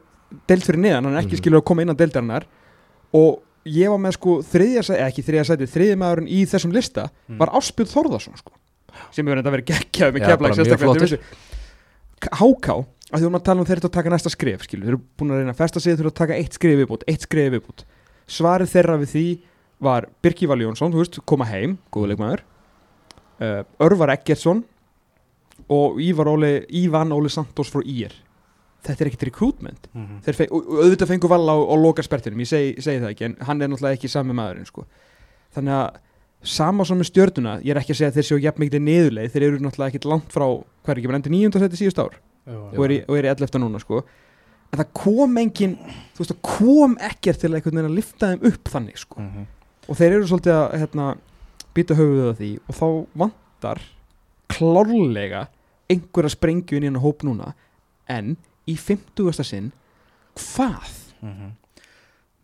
deild fyrir neðan, hann er ekki Mhm. skilur að koma innan deildarinnar og ég var með sko þriðja sæti, ekki þriðja sæti, þriðja maðurinn í þessum lista Mhm. var Áspjöld Þórðarsson sko sem hefur þetta verið geggjað með keflag sérstaklega. HK, að því vorum að tala um þeir eru að taka næsta skref skilur, þeir eru búin að reyna að festa sig þeir eru að taka eitt skref viðbútt, eitt skref viðbútt svarið þeirra við því var Birki Val Jónsson, þú veist, koma heim góðuleikmaður Örvar Eggertsson og Ívar Óli, Ívan Óli Santos frá IR þetta er ekkert recruitment Mhm. Þeir fe- og, og auðvitað fengu val á, á loka spertinum ég segi, segi það ekki, en hann er náttúrulega ekki sami maðurinn sko. þannig að sama sem með stjörnuna, ég er ekki að segja að þeir séu jafn mikið niðurleið, þeir eru náttúrulega ekkit langt frá er ekki, bara endur nýjunda seti síðust ár og er, í, er í 11. núna sko. en það kom engin þú veist, það kom ekkert til að að lifta þeim upp þannig sko. Mhm. og þeir eru svolítið að hérna, býta höfuðið á því og þá vantar klárlega einhverja sprengju inn í hennar hóp núna en í 50. sinn hvað? Mhm.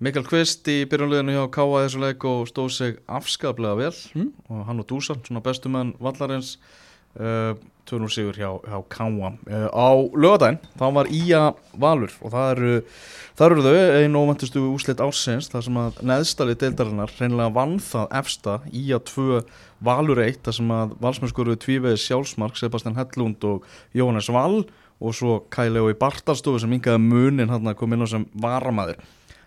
Mikael Kvist í byrjunliðinu hjá Káa þessu leik og stóð sig afskaplega vel Mm. og hann og Dúsan, svona bestu menn vallarins uh, 2-0 sigur hjá, hjá Káa uh, á lögadaginn, þá var Ía Valur og það eru það eru þau, einn óvæntustu úslit ásins þar sem að neðstali deildarinnar reynilega vann það efsta Ía 2 Valur 1, þar sem að valsmennskuruðu tvívegi sjálfsmark, Sebastian Hellund og Jóhannes Val og svo Kæli og í Bartarstofu sem yngaði munin hann að koma inn á sem varamæður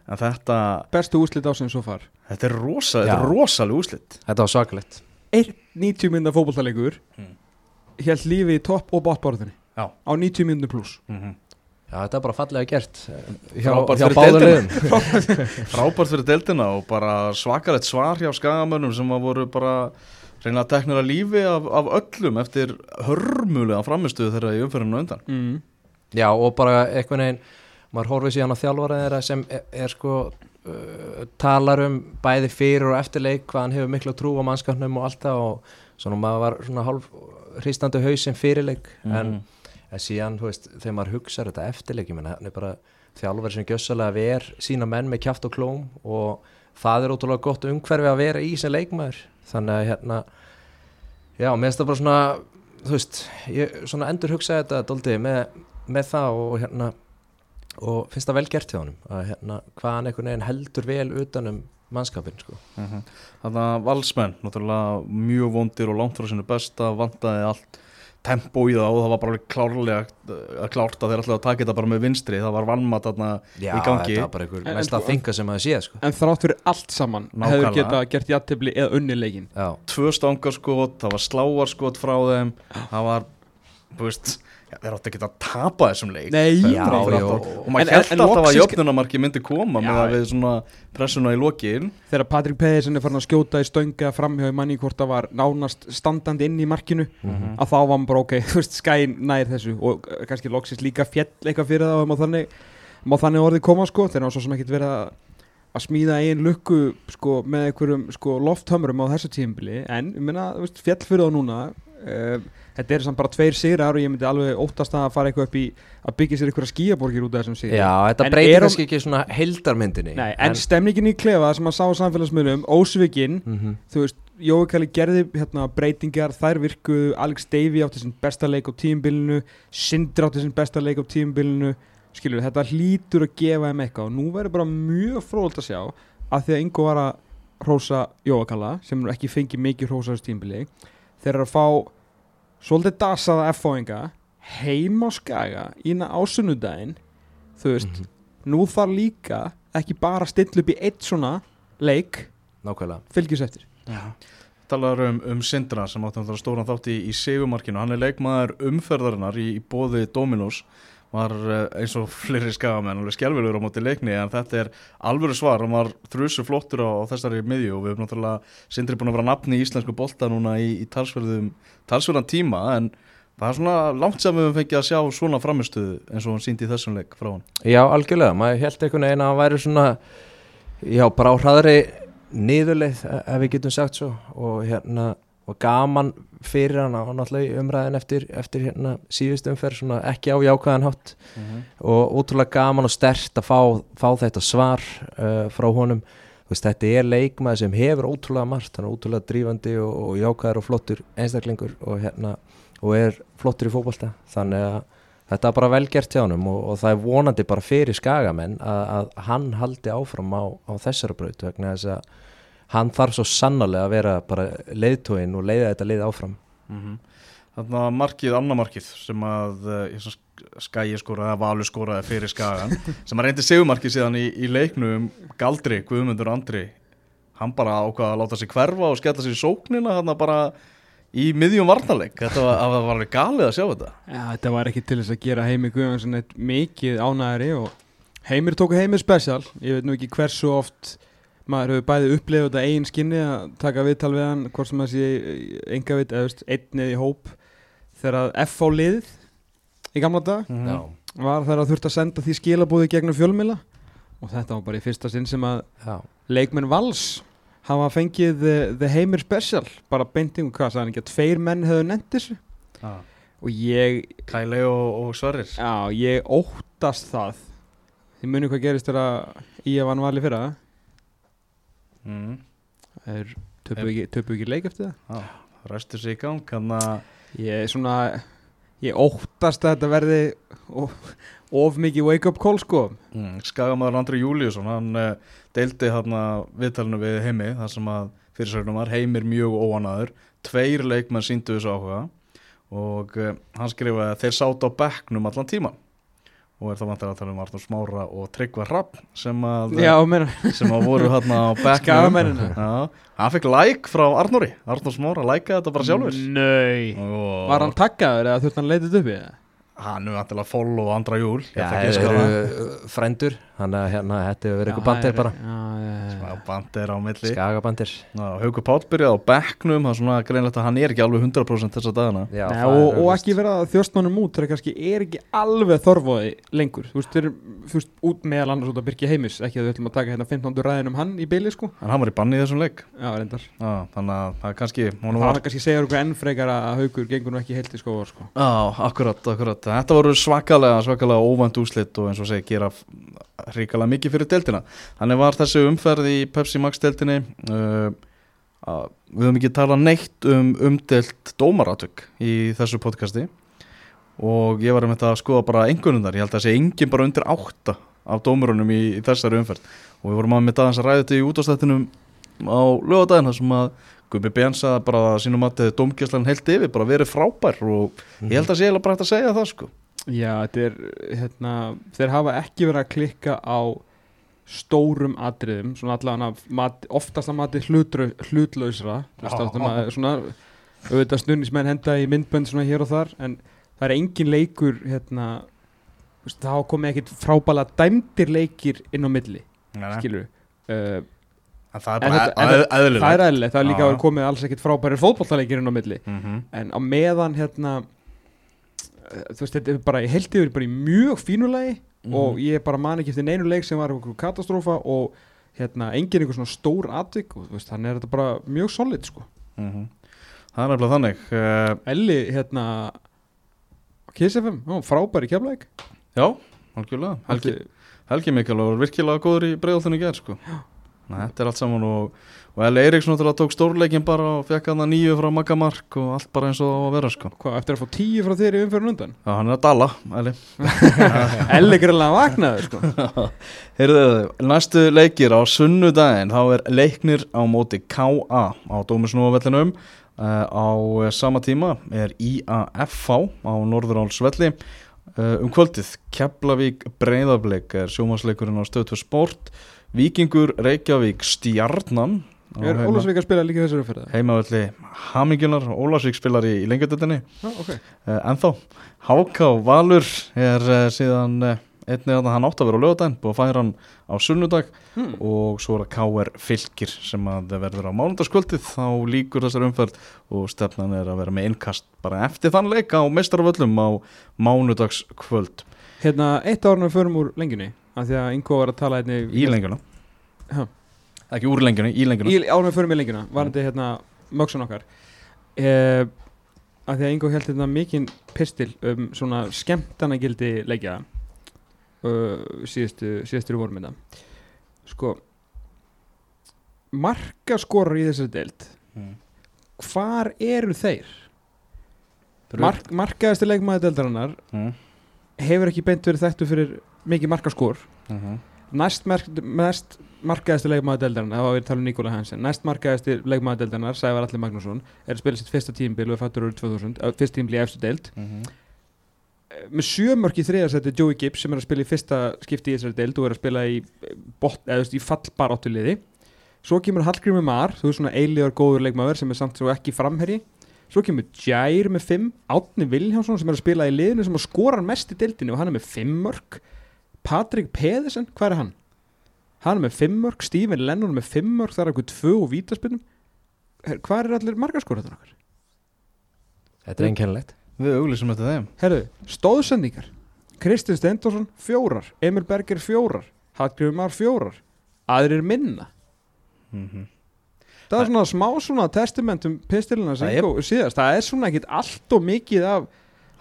en þetta, bestu úslit ásinn svo far. Þetta er rosa, er rosalega úslit Þetta var svakalegt einn 90 minna fótballtalegur Mm. Held lífi í topp og botborðinni Já. á 90 minna pluss mm -hmm. Já, þetta er bara fallega gert. Hjá, Frábært hjá fyrir liðum. Frábært. Fyrir deildina og bara svakalegt svar hjá skagamönnum sem að voru bara reynilega teknir að lífi af, af öllum eftir hörmulega framistuðu þeirra í umferðinu á undan. Mm. Já, og bara einhvern veginn maður horfið síðan á þjálfara þeirra sem er, er sko uh, talar um bæði fyrir og eftirleik hvað hann hefur miklu trú á mannskapnum og allt það og svona maður var svona hálf hristandi hausinn fyrirleik en, en síðan, þú veist, þegar maður hugsa þetta eftirleik, ég menna, hann er bara þjálfari sem gjössalega ver sína menn með kjáft og klóm og það er ótrúlega gott umhverfi að vera í sem leikmaður. Þannig að hérna já, mér finnst það bara svona þú veist, ég svona endur hugsa þetta dóldi með, með það og hérna og finnst það vel gert hjá honum að hérna, hvað hann einhvern veginn heldur vel utanum mannskapin sko. Þannig að valsmenn, náttúrulega mjög vondir og langt frá sinu besta, vantaði allt tempo í það og það var bara alveg klárlega að klárt að þeir ætlaði að taka þetta bara með vinstri, það var vannmatt þarna já, í gangi. þetta var bara einhver En- mest að þinga sem að sé sko. en þrátt fyrir allt saman hefur geta gert jættibli eða unni leikin já, tvö stangarskot, það var sláarskot frá þeim, það var þú já, þeir átti ekki að tapa þessum leik. Nei, já, var já, alltaf- og- og maður held alltaf að jöfnunamarki myndi koma Já, með að við svona pressuna í lokin. Þegar Patrik Pedersen er farin að skjóta í stönga framhjá í manni hvort það var nánast standandi inn í markinu Mhm. að þá var hann bara ok, þú veist, skæn nær þessu. Og kannski loksins líka fjall eitthvað fyrir það og má þannig, má þannig orðið koma sko, þegar hann svo sem ekkert verið að að smíða einn lukku sko, með einhverjum sko, lofthömrum á þessu tímbili en ég meina, fjall fyrir það núna þetta er samt bara tveir sigrar og ég myndi alveg óttast að fara eitthvað upp í að byggja sér einhverja skíaborgir út af þessum sigur já, þetta En breytir kannski ekki svona heildarmyndinni Nei, en, stemningin í klefa sem að sá samfélagsmiðlum, ósvikinn Mhm. þú veist, Jói Kalli gerði hérna, breytingar, þær virkuðu Alex Davey átti sinn besta leik á tímbilinu Sindri átti sinn besta leik á tímbilinu skilur, þetta hlýtur að gefa þeim eitthvað og nú verður bara mjög fróðult að sjá að því að Ingo var að hrósa Jói Kalla, sem ekki fengi mikið hrósa á þessu tímbili, þeir eru að fá svolítið dasaða F-fáinga heim á skaga ína á sunnudaginn þú veist, Mhm. nú þarf líka ekki bara að stilla upp í eitt svona leik nákvæmlega. fylgjus eftir. Talar um, um Sindra sem átti náttúrulega stóran þátt í, í segumarkinu hann er leikmaður umferðarinnar í, í bóði Dominos var eh, eins og fleiri skagamenn alveg skjálfilegur á móti leikni en þetta er alvöru svar, hann var þrjusu flottur á, á þessari miðju og við hefum náttúrulega Sindri búin að vera nafni í íslensku bolta núna í, í talsverðan tíma en það er svona langt sem við höfum fengið að sjá svona framistuðu eins og hann síndi í þessum leik frá hann Já, algjörlega, maður held einhvern veginn að hann væri svona já, bara á hraðri niðurleið, ef við getum sagt svo. Og hérna, og gaman fyrir hann og náttúrulega umræðin eftir, eftir hérna síðust umferð svona ekki á jákvæðan hátt. Og ótrúlega gaman og stert að fá, fá þetta svar uh, frá honum. Þú veist, þetta er leikmaður sem hefur ótrúlega margt, hann er ótrúlega drífandi og, og jákvæður og flottur einstaklingur og, hérna, og er flottur í fótbolta. Þannig að þetta er bara vel gert hjá honum og, og það er vonandi bara fyrir skagamenn að, að hann haldi áfram á, á þessara braut vegna þess að hann þarf svo sannarlega að vera bara leiðtóin og leiða þetta leið áfram. Mm Þannig að markið, annar markið sem að uh, skæi skoraði, Valur skoraði fyrir skagan sem að reyndi segumarkið síðan í, í leiknu um Galdri, Guðmundur Andri. Hann bara ákvaða að láta sig hverfa og skella sig í sóknina hann bara í miðjum varnarleik. Þetta var, var alveg galið að sjá þetta. Já, þetta var ekki til þess að gera Heimi Guðjónsson eitt mikið ánægari og Heimir tóku Heimir special. Ég veit nú ekki hversu oft maður hefur bæði upplifað þetta eigin skinni að taka viðtal við hann, hvort sem það sé enga veit, eða veist, einn eða í hóp. Þegar að F á liðið í gamla dag mm Já, var þegar að þurft að senda því skilabúði gegnum fjölmila og þetta var bara í fyrsta sinn sem að já, leikmenn Vals hafa fengið the, the Heimir special. Bara beintingum, hvað sagði hann ekki að tveir menn hefðu nefnt þessu. Og ég Kæli og, og Sverrir. Já, ég óttast það. Þið munið hvað gerist þegar Ía vann vali fyrra mm. Það er töpu ekki, töpu ekki leik eftir það? Ræstu sig í gang hann að Ég er svona Ég óttast að þetta verði of, of mikið wake up call sko. Mm, Skagamæður Andri Júliusson, hann uh, deildi hérna viðtalinu við heimi þar sem að fyrirsögnum var. Heimir mjög óanaður, tveir leikmenn síndu þessu áhuga og uh, hann skrifaði að þeir sátu á bekknum allan tíman og er það vantilega að tala um Arnur Smára og Tryggva Rapp sem að, Já, sem að voru hérna á bekknum. Hann fekk like frá Arnuri, Arnur Smára likeaði þetta bara sjálfur. Nei. Og Var hann taggaður eða þurft hann leitið upp í það? Hann er vantilega follow Andra Júl Já, ætla ekki að þeir giska á eru það. uh, frændur Þannig að hérna, þetta hefur verið eitthvað bandir bara. Smá bandir á milli. Skagabandir Já, Haukur Páll byrjaði á bekknum það er svona greinlegt að hann er ekki alveg 100% þessa dagana. Já, Nei, það og, er og augljóst. ekki vera þjóstmannum út þegar kannski er ekki alveg þorfóði lengur. Þú veist, þú veist, út meðal annars út að byrja heimis ekki að við ætlum að taka hérna 15. ræðin um hann í byli sko. En hann var í banni í þessum leik. Já, reyndar. Já, þannig að það er kannski Það var kannski segja okkur enn frekar að haugur gengur nú ekki heilt í skóvar sko. Já, akkurat, akkurat Þetta voru svakalega, svakalega óvænt úslit og eins og segi gera hrikalega mikið fyrir deltina Þannig var þessi umferð í Pepsi Max deltinni uh, að við höfum ekki talað neitt um umdelt dómaratök í þessu podcasti. Og ég var um þetta að skoða bara engunundar, ég held að það sé engin bara undir átta af dómurunum í, í þessari umferð. Og við vorum að með dagans að ræða þetta í útastættinum á lögadaginn þar sem að Gumi Ben sagði bara að sínum að dómgjörslan heilt yfir, bara verið frábær og ég held að sé bara hægt að segja það sko. Já, þetta er, hérna, þeir hafa ekki verið að klikka á stórum atriðum, svona allavega mat, oftast að mati hlutlausra, að svona, auðvitað stundismenn henda í myndbönd svona hér og þar, en það er engin leikur, hérna, hafa komið ekkit frábæla dæmdir leikir inn á milli, skilur uh, En það er bara eð- það er eðlilegt, það er líka Já. verið komið alls ekkit frábæri fótbollaleikir inn á milli Mhm. en á meðan hérna uh, þú veist, þetta er bara í heilti yfir bara í mjög fínulegi Mhm. og ég bara man ekki eftir neinu leik sem var einhver katastrófa og hérna engin einhver svona stór atvik og þú veist, þannig er þetta bara mjög solid sko Mhm. Það er nefnilega þannig uh, Elli, hérna Kiss FM, ó, frábæri keflæk Já, algjörlega Helgi, Helgi Mikael var virkilega góður í breiðoltinu í gerð sko. Næ, Þetta er allt saman og, og Eli náttúrulega tók stórleikin bara og fekk hann að nýju frá Magamark og allt bara eins og að vera sko. Hvað, eftir að fá tíu frá þér í umferðin undan? Já, hann er að dala, Eli Elli greinlega vaknaður sko. Heyrðu, næstu leikir á sunnudaginn þá er leiknir á móti KA á Dómusnúavellinum. Uh, á sama tíma er IAFV á Norðurálsvelli. Uh, um kvöldið Keflavík Breiðablik er sjómasleikurinn á stöðtu sport Víkingur Reykjavík Stjarnan Er Ólafsvík að spila líka þessari umferð? heimavelli Hamingjunar. Ólafsvík spilar í, í lengjadöldinni Já, ok. Uh, ennþá. Háká Valur er uh, síðan uh, einnig að hann átt að vera á lögadaginn búið að færa hann á sunnudag. Hmm. og svo er að KR fylgir sem að verður á mánudagskvöldið. Þá líkur þessar umferð og stefnan er að vera með innkast bara eftir þann leik á mestarvöllum á mánudagskvöld. Hérna, eitt við förum úr lengjunni af því að Ingo var að tala einni í lengjuna Já. ekki úr lengjuna, í lengjuna árið við förum í lengjuna varandi hérna mögsun okkar eh, af því að Ingo held hérna mikinn pistil um svona skemmtana gildi leikja uh, síðustu, síðustu vormynda sko markaskorar í þessari deild Mm. hvar eru þeir? Mark, markaðasti leikmaði deildarinnar mm. hefur ekki beint verið þekktu fyrir mikið markaskor. Mhm. næst, merk, næst markaðasti leikmaður deildarinnar, það var verið að tala um Nikola Hansen næst markaðasti leikmaður deildarinnar, Sævar Alli Magnússon er að spila sitt fyrsta tímbil og er fættur úr 2000, uh, fyrst tímbil í efstu deild. Mhm. Eh, með sjömörk í þriðarsætti Joey Gibbs sem er að spila í fyrsta skipti í þessari deild og er að spila í, eh, í fallbaráttuliði svo kemur Hallgrímur Mar þú veist svona eiligar góður leikmaður sem er samt svo ekki framherji. Svo kemur Jair með 5 Átni Viljánsson sem er að spila í liðinu sem að skora mest í deildinu og hann er með 5 mörk Patrik Pedersen, hvað er hann? hann er með 5 mörk, Stephen Lennon er með 5 mörk, það er eitthvað 2 og vítaspinnum hvað er allir margarskóraðan okkar? Þetta er einkennilegt. Við auglýsum þetta þeim. Herðu, stóðsendingar Kristinn Stendorsson fjórar. Emil Berger fjórar. Hallgrímur Mar fjórar. Aðrir minna. Mhm. Það er svona smá svona testament um pistilina sem síðast. Það er svona ekkit allt og mikið af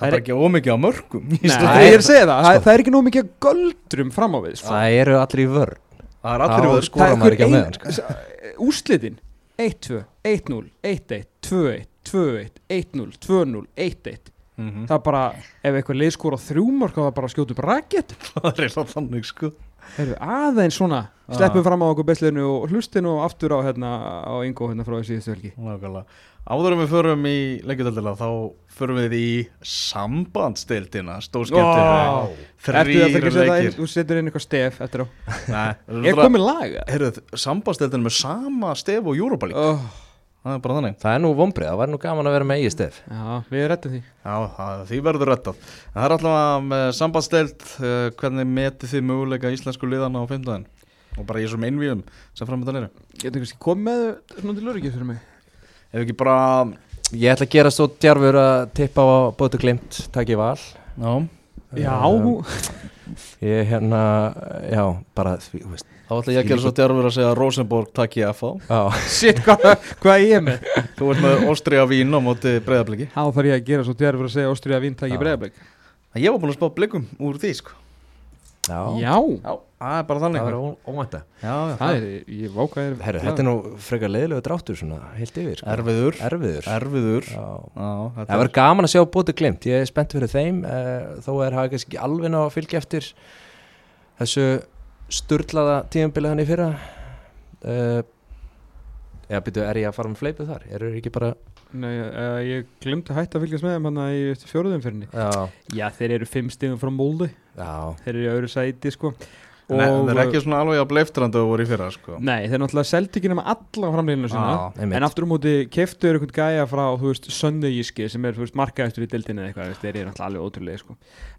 það er ekki ómikið á mörgum Nei, ég er að segja það, það, sko. það er ekki nóg mikið af göldrum fram á við sko. Það eru allir í vörn það er Já, allir við sko. skora maður ekki á meðan, sko. Úslitin 1-2, 1-0, 1-1, 2-1 2-1, 1-0, 2-0, 1-1 Mhm. það er bara, ef eitthvað lið skora þrjúmark þá er bara að skjóta upp rakett það er þannig sko Heyrðu, aðeins svona, sleppum fram á okkur besliðinu og hlustin og aftur á hérna á Ingo hérna frá þessi síðustu helgi Nákvæmlega. Áður en við förum í leikjadöldina þá förum við í sambandsdeildina, að þrýr leikir. þú setur inn eitthvað stef eftir á? Nei, Er komið lag? Heyrðu, sambandsdeildin með sama stef og Europa League. Oh, Það er bara þannig. Það er nú vombrið, það væri nú gaman að vera með eigið stef. Já, við rettum því. Já, það, því verður rettað En Það er alltaf með sambandsdeild uh, hvernig metið þið möguleika íslensku liðana á fimmtæðin og bara í þessum einvíum sem framöndan eru. Getur Ef ekki bara Ég ætla að gera svo djarfur að tippa á bótu glimt, takk ég val. Já, Já, Um, Ég hérna, já, bara því, þú veist þá ætla ég að gera svo djarfur að segja að Rosenborg takk ég FH Já, shit, hvað hva er ég með? Þú ert með Óstria Vín á móti breyðabliki Þá þarf ég að gera svo djarfur að segja Ástriða vintæki Já. breyðablik Ég var búin að spá blikum úr því sko já, Já, Já, það er bara þannig. Það það er, ég váka er Herru, þetta er nú frekar leiðilegu dráttur svona, heilt yfir sko. Erfiður. Erfiður. Erfiður. Já. Já, Það verður gaman að sjá bóti glimt, ég er spennt fyrir þeim uh, þó er það kannski ekki alveg ná að fylgja eftir þessu sturlaða tíðanbili hann í fyrra. Uh, Já, byrju, er ég að fara með fleipið þar? Eru ekki bara Nei, uh, ég glemti hægt að fylgjast með þeim hann í fjóruðum fyrir Já, Já, þeir eru fimm stigum frá Moldi já, Þeir eru í öðru sæti, sko Nei, það er ekki svona alveg að bleiftrandi að voru í fyrra sko. Nei, þeir náttúrulega seldi ekki nema alla framlýninu sína. Einmitt. En aftur á móti keftuður einhvern gæja frá, þú veist, Sönnaujíski sem er, þú veist, markaðistur í dildinni eða eitthvað, þú veist, þeir eru náttúrulega alveg ótrúlega, sko.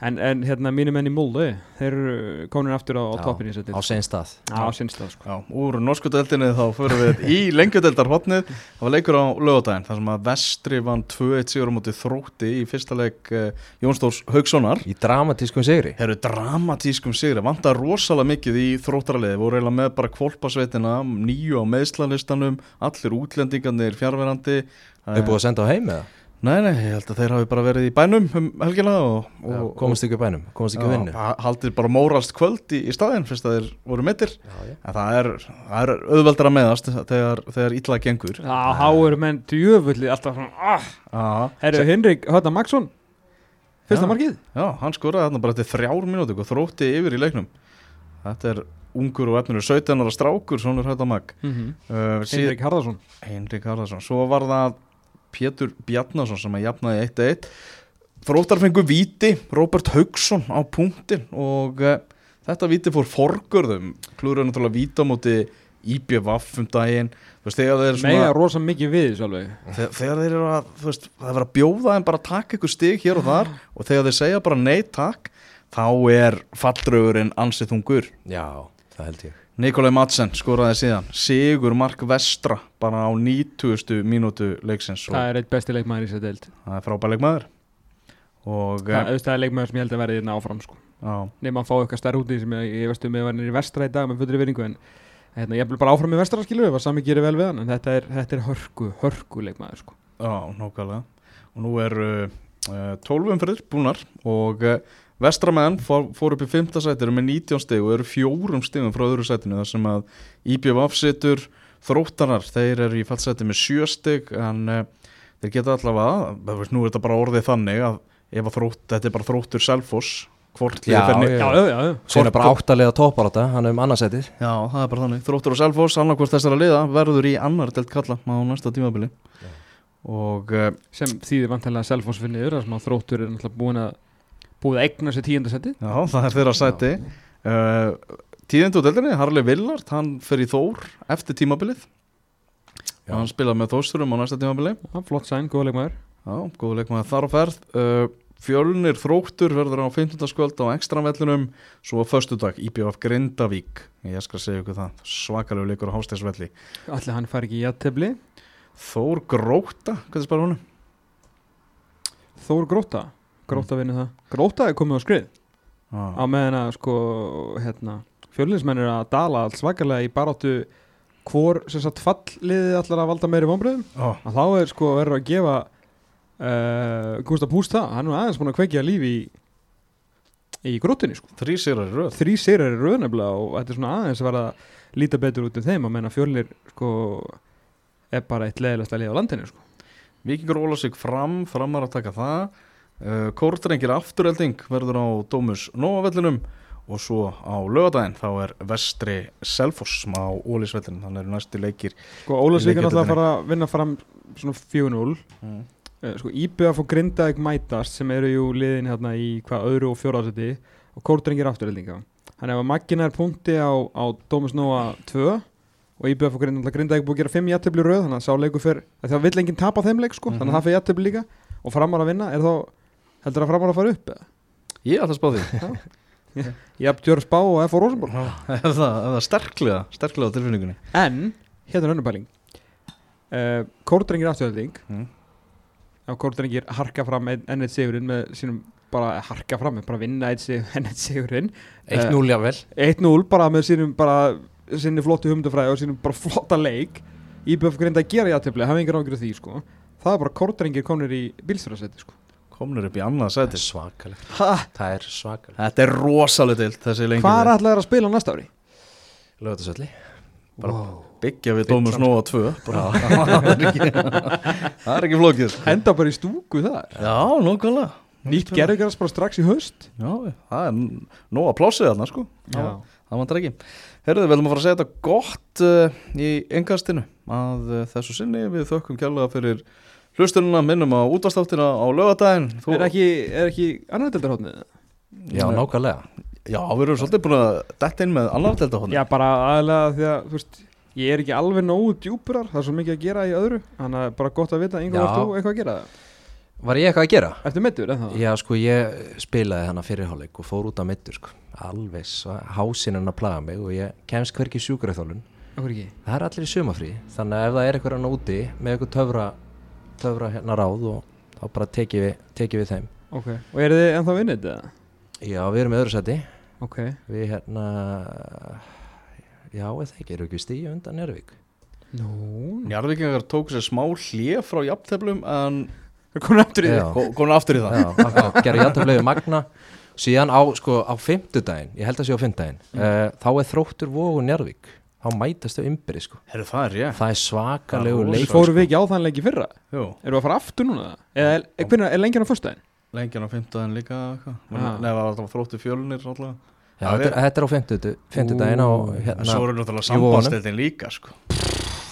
En, en hérna, mínum enn í Molde, þeir eru komin aftur á, á Já, toppin í þessu á dild. sen stað. Já, á sinnstað, sko. Já, úr norsku deildinni þá förum við í lengjudeldar hotnið Það var leikur á lögadaginn þar sem að Vestri vann 2-1 sigur á móti þrótti í fyrsta leik uh, Jónsdórs Haugssonar Í dramatískum sigri. Herru dramatískum sigri, vantar rosalega mikið í þróttaraliði, voru eiginlega með bara kvolpasveitina, nýju á meðslalistanum, allir útlendingarnir fjárverandi. Þau búið að senda á heim eða? Nei, nei, ég held að þeir hafi bara verið í bænum um helgina og, Já, og komast ekki á bænum, komast ekki á vinnu Já, haldið bara móralst kvöld í, í staðinn fyrst að þeir voru mittir. Já, já. En það er, það er auðveldar að meðast þegar, þegar illa gengur. Já, há eru menn djöfulli alltaf svona, ah, Já, herru, Henrik Hötta Magsson, fyrsta Já. markið. já, hann skoraði þarna bara til þrjár mínúti og þrótti yfir í leiknum. Þetta er ungur og efnir 17 ára strákur, svonur hætta mag. Mm -hmm. Uh, Henrik Harðarsson. Henrik Harðarsson svo var það Pétur Bjarnason sem að jafnaði 1-1 Þróttar fengu víti Róbert Haugsson á punktin og uh, þetta víti fór forgörðum klúður er náttúrulega víta á móti IBVF um daginn Mega rosa mikið við þessu alveg. þegar, þegar þeir eru að veist, það er að bjóða þeim bara taka ykkur stig hér og þar og þegar þeir segja bara nei takk þá er falldraugurinn ansið þungur já, það held ég Nikolai Madsen skoraði síðan Sigur Mark Vestra bara á 90. mínútu leiksins og Það er eitt besti leikmaður í þessu dild. það er frábæð leikmaður og Það, það er leikmaður sem ég held að verði hérna áfram, sko. já, nema að fá eitthvað stærri úti sem ég, ég veist um ég var nýri vestra í dag með fullri vinningu en hérna, ég er bara áfram í vestra skilu var sami gerir vel við hann en þetta er, þetta er hörku, hörku leikmaður sko. já, nákvæmlega og nú er uh, 12 umferðir búnar og uh, Vestramenn fór, fór upp í 5. sæti eru með 19 stig og eru fjórum stigum frá öðru sætinu þar sem að IBVF situr þróttarar, þeir eru í fallsæti með 7 stig en uh, þeir geta allavega, veist, nú er þetta bara orðið þannig að ef að þrótt, þetta er bara þróttur Selfoss, hvort liðið Já, fer ni- já. já, já, já. Svein er bara áttalega toppar á þetta, hann er um annarsætið Já, það er bara þannig. Þróttur og Selfoss, annarkvort þessara liða, verður í annar delt kalla á næsta tímabili. Og uh, sem þýðir vantanlega Selfoss fyrir niður þar sem að þróttur er náttúrulega búin að búið að egna sér tíundasetti já, það er þeirra sæti. Uh, Tíðindu deldinni, Harley Villard, hann fer í Þór eftir tímabilið. Já. Og hann spilaði með Þórsturum á næsta tímabili. flott sæn, góða leikmaður Já, góðu leikmaður þar á ferð. Uh, Fjölnir Þróttur verður á 15. skvöld á ekstravellinum, svo á föstudag IBF Grindavík. Ég skal segja ykkur það, svakalegu leikur á Hásteinsvelli. allir hann fær ekki í aðtefli Þór Gróta, hvað er spara honum? Þór Gróta, Gróta vinni það. Gróta er komið á skrið. Já. á meðan að sko hérna, fjölinsmenn er að dala alls svakalega í baráttu hvor sem sagt falliði allar að valda meiri vonbröðum Já. að þá er sko verður að gefa uh, Gustaf Púst það. Hann er nú aðeins búin að kveikja lífi í í grótinni sko. Þrý sigrar í röð. Þrý sigrar í rauðnefnilega og þetta er svona aðeins að vera að líta betur út um þeim. Að menna fjölnir sko er bara eitt leðilegast að liða á landinu sko. Vikingur óla sig fram, framar að taka það Kórdrengir afturölding verður á Dómus Nóavellinum og svo á lögadaginn þá er vestri Selfoss á Ólisvellinum, þannig eru næstu leikir Sko Ólasvík er náttúrulega að fara að vinna fram svona 4-0 mm. Eh, Sko IBF og Grindavík mætast sem eru jú liðin hérna í hvað öðru og fjóraðsæti og Kórdrengir afturheldinga Þannig að Maggina er punkti á, á Dómus Nóa 2 og IBF og Grindavík Grindavík búið að gera 5 jættibli röð þannig að það vill enginn tapa þeim leik sko þannig Mhm. að það fyrir jættibli líka. Og framar að vinna er þá heldur að framar að fara upp? Ég ætla að spá því. Jafn Djörf Spá og F.O. Rosenborg. Er það, er það sterklega, sterklega á tilfinningunni? En, hérna er önnur pæling. Uh, Kórdrengir afturhelding mm. á Kórdrengir harka fram enn enn eitt sigurinn með sínum bara harka fram, bara vinna eitt sig, enn eitt sigurinn. 1-0 jável 1-0 bara með sínum bara sinni flottu humdufræði og sínum bara flotta leik. Íbjöf grinda að gera játefli, hafa engar ágjur af því sko. Það er bara Kórdrengir komnir í bílstjórasæti sko Komnir upp í annað Það sæti svakalegt. Ha, Það er svakalegt. Þetta er rosalega dild þessi lengi Hvað er allir að spila næsta ári? Lögðarsöldi Bara Wow. byggja við Dómus Nóa 2 bara, það, er ekki, það flókið Henda bara í stúku þar. Já, nokkulega Nýtt gerðugræs bara strax í höst Já, það er nóga plássið þarna sko. Já, það vantar ekki. Herðu, við viljum að fara að segja þetta gott uh, í engastinu að uh, þessu sinni við þökkum kjærlega fyrir hlustununa, minnum á útastáttina á lögadaginn Þú- Er ekki, er ekki annar deildarhóttnið? Já, nákvæmlega Já, við erum svolítið búin að detta inn með delta Já, bara aðalega því að, þú veist, ég er ekki alveg nógu djúpurar, það er svo mikið að gera í öðru, þannig að bara gott að vita, Ingo, Já. ert þú eitthvað að gera það? Var ég eitthvað að gera? Ertu mittur? Já, sko, ég spilaði hana fyrirháleik og fór út á mittur, sko Alveg, svo, hásinn hann að plaga mig og ég kemst hverki í sjúkraþjálun Akkur ekki? Það er allir í sumafrí, þannig að ef það er eitthvað hann úti með eitthvað töfra, töfra hérna ráð og þá bara tekið við, tekið við þeim. Ok, og eru þið ennþá vinnit, eða? Já, við erum öðru seti Ok, Við hérna, já, eða ekki, eru ekki stíu undan Njörvík nú, Njarðvíkingar tók sér smá hlið frá jafnteflum en það komið aftur í ko- komin aftur í það. Já, gera játtöflegu magna síðan á, sko, á fimmtudaginn ég held að sé á fimmtudaginn uh, þá er þróttur vogu Njarvík þá mætast þau ymbri, sko Herru, það er ég það er svakalegu leik Við fórum við ekki á þann leik í fyrra Jú, Erum við að fara aftur núna? Eða er, er, hvernig, er lengjan á föstudaginn? lengjan á fimmtudaginn líka eitthvað. Já. Nei, það var þróttu fjölunir alltaf Já, þetta, er, þetta er á En hérna, svo eru náttúrulega sambandstildin líka sko.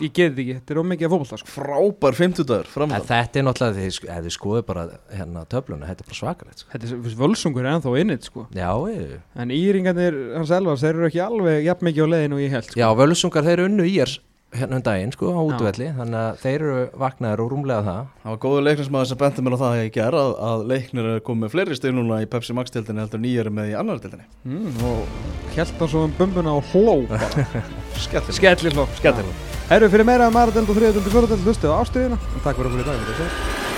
Ég get ekki, þetta er ómikið að fókbalta sko. Frábær fimmtudagur en framöndan þetta er náttúrulega því, sko, ef þið skoðu bara hérna töfluna, þetta er bara svakalegt sko. Þetta er völsungur er ennþá innit sko. já, ég, En íringarnir hans elvars, þeir eru ekki alveg jafn mikið á leiðin og ég held sko. já, völusungar þeir eru unnu í er hérna um daginn, sko, á útvelli þannig að þeir eru vaknaðir og rúmlega það Það var góður leiknismæður sem benti mér á það að ég ger að, að leiknir er komið með fleiri stig núna í Pepsi Max tildinni heldur nýjari með í annar tildinni mm, Og held það svo um bumbuna og hló bara. Skellir hló Skellir Herru, fyrir meira að delta og þriða delta fjóra delta hlustu á ástriðina Takk fyrir okkur í dag, við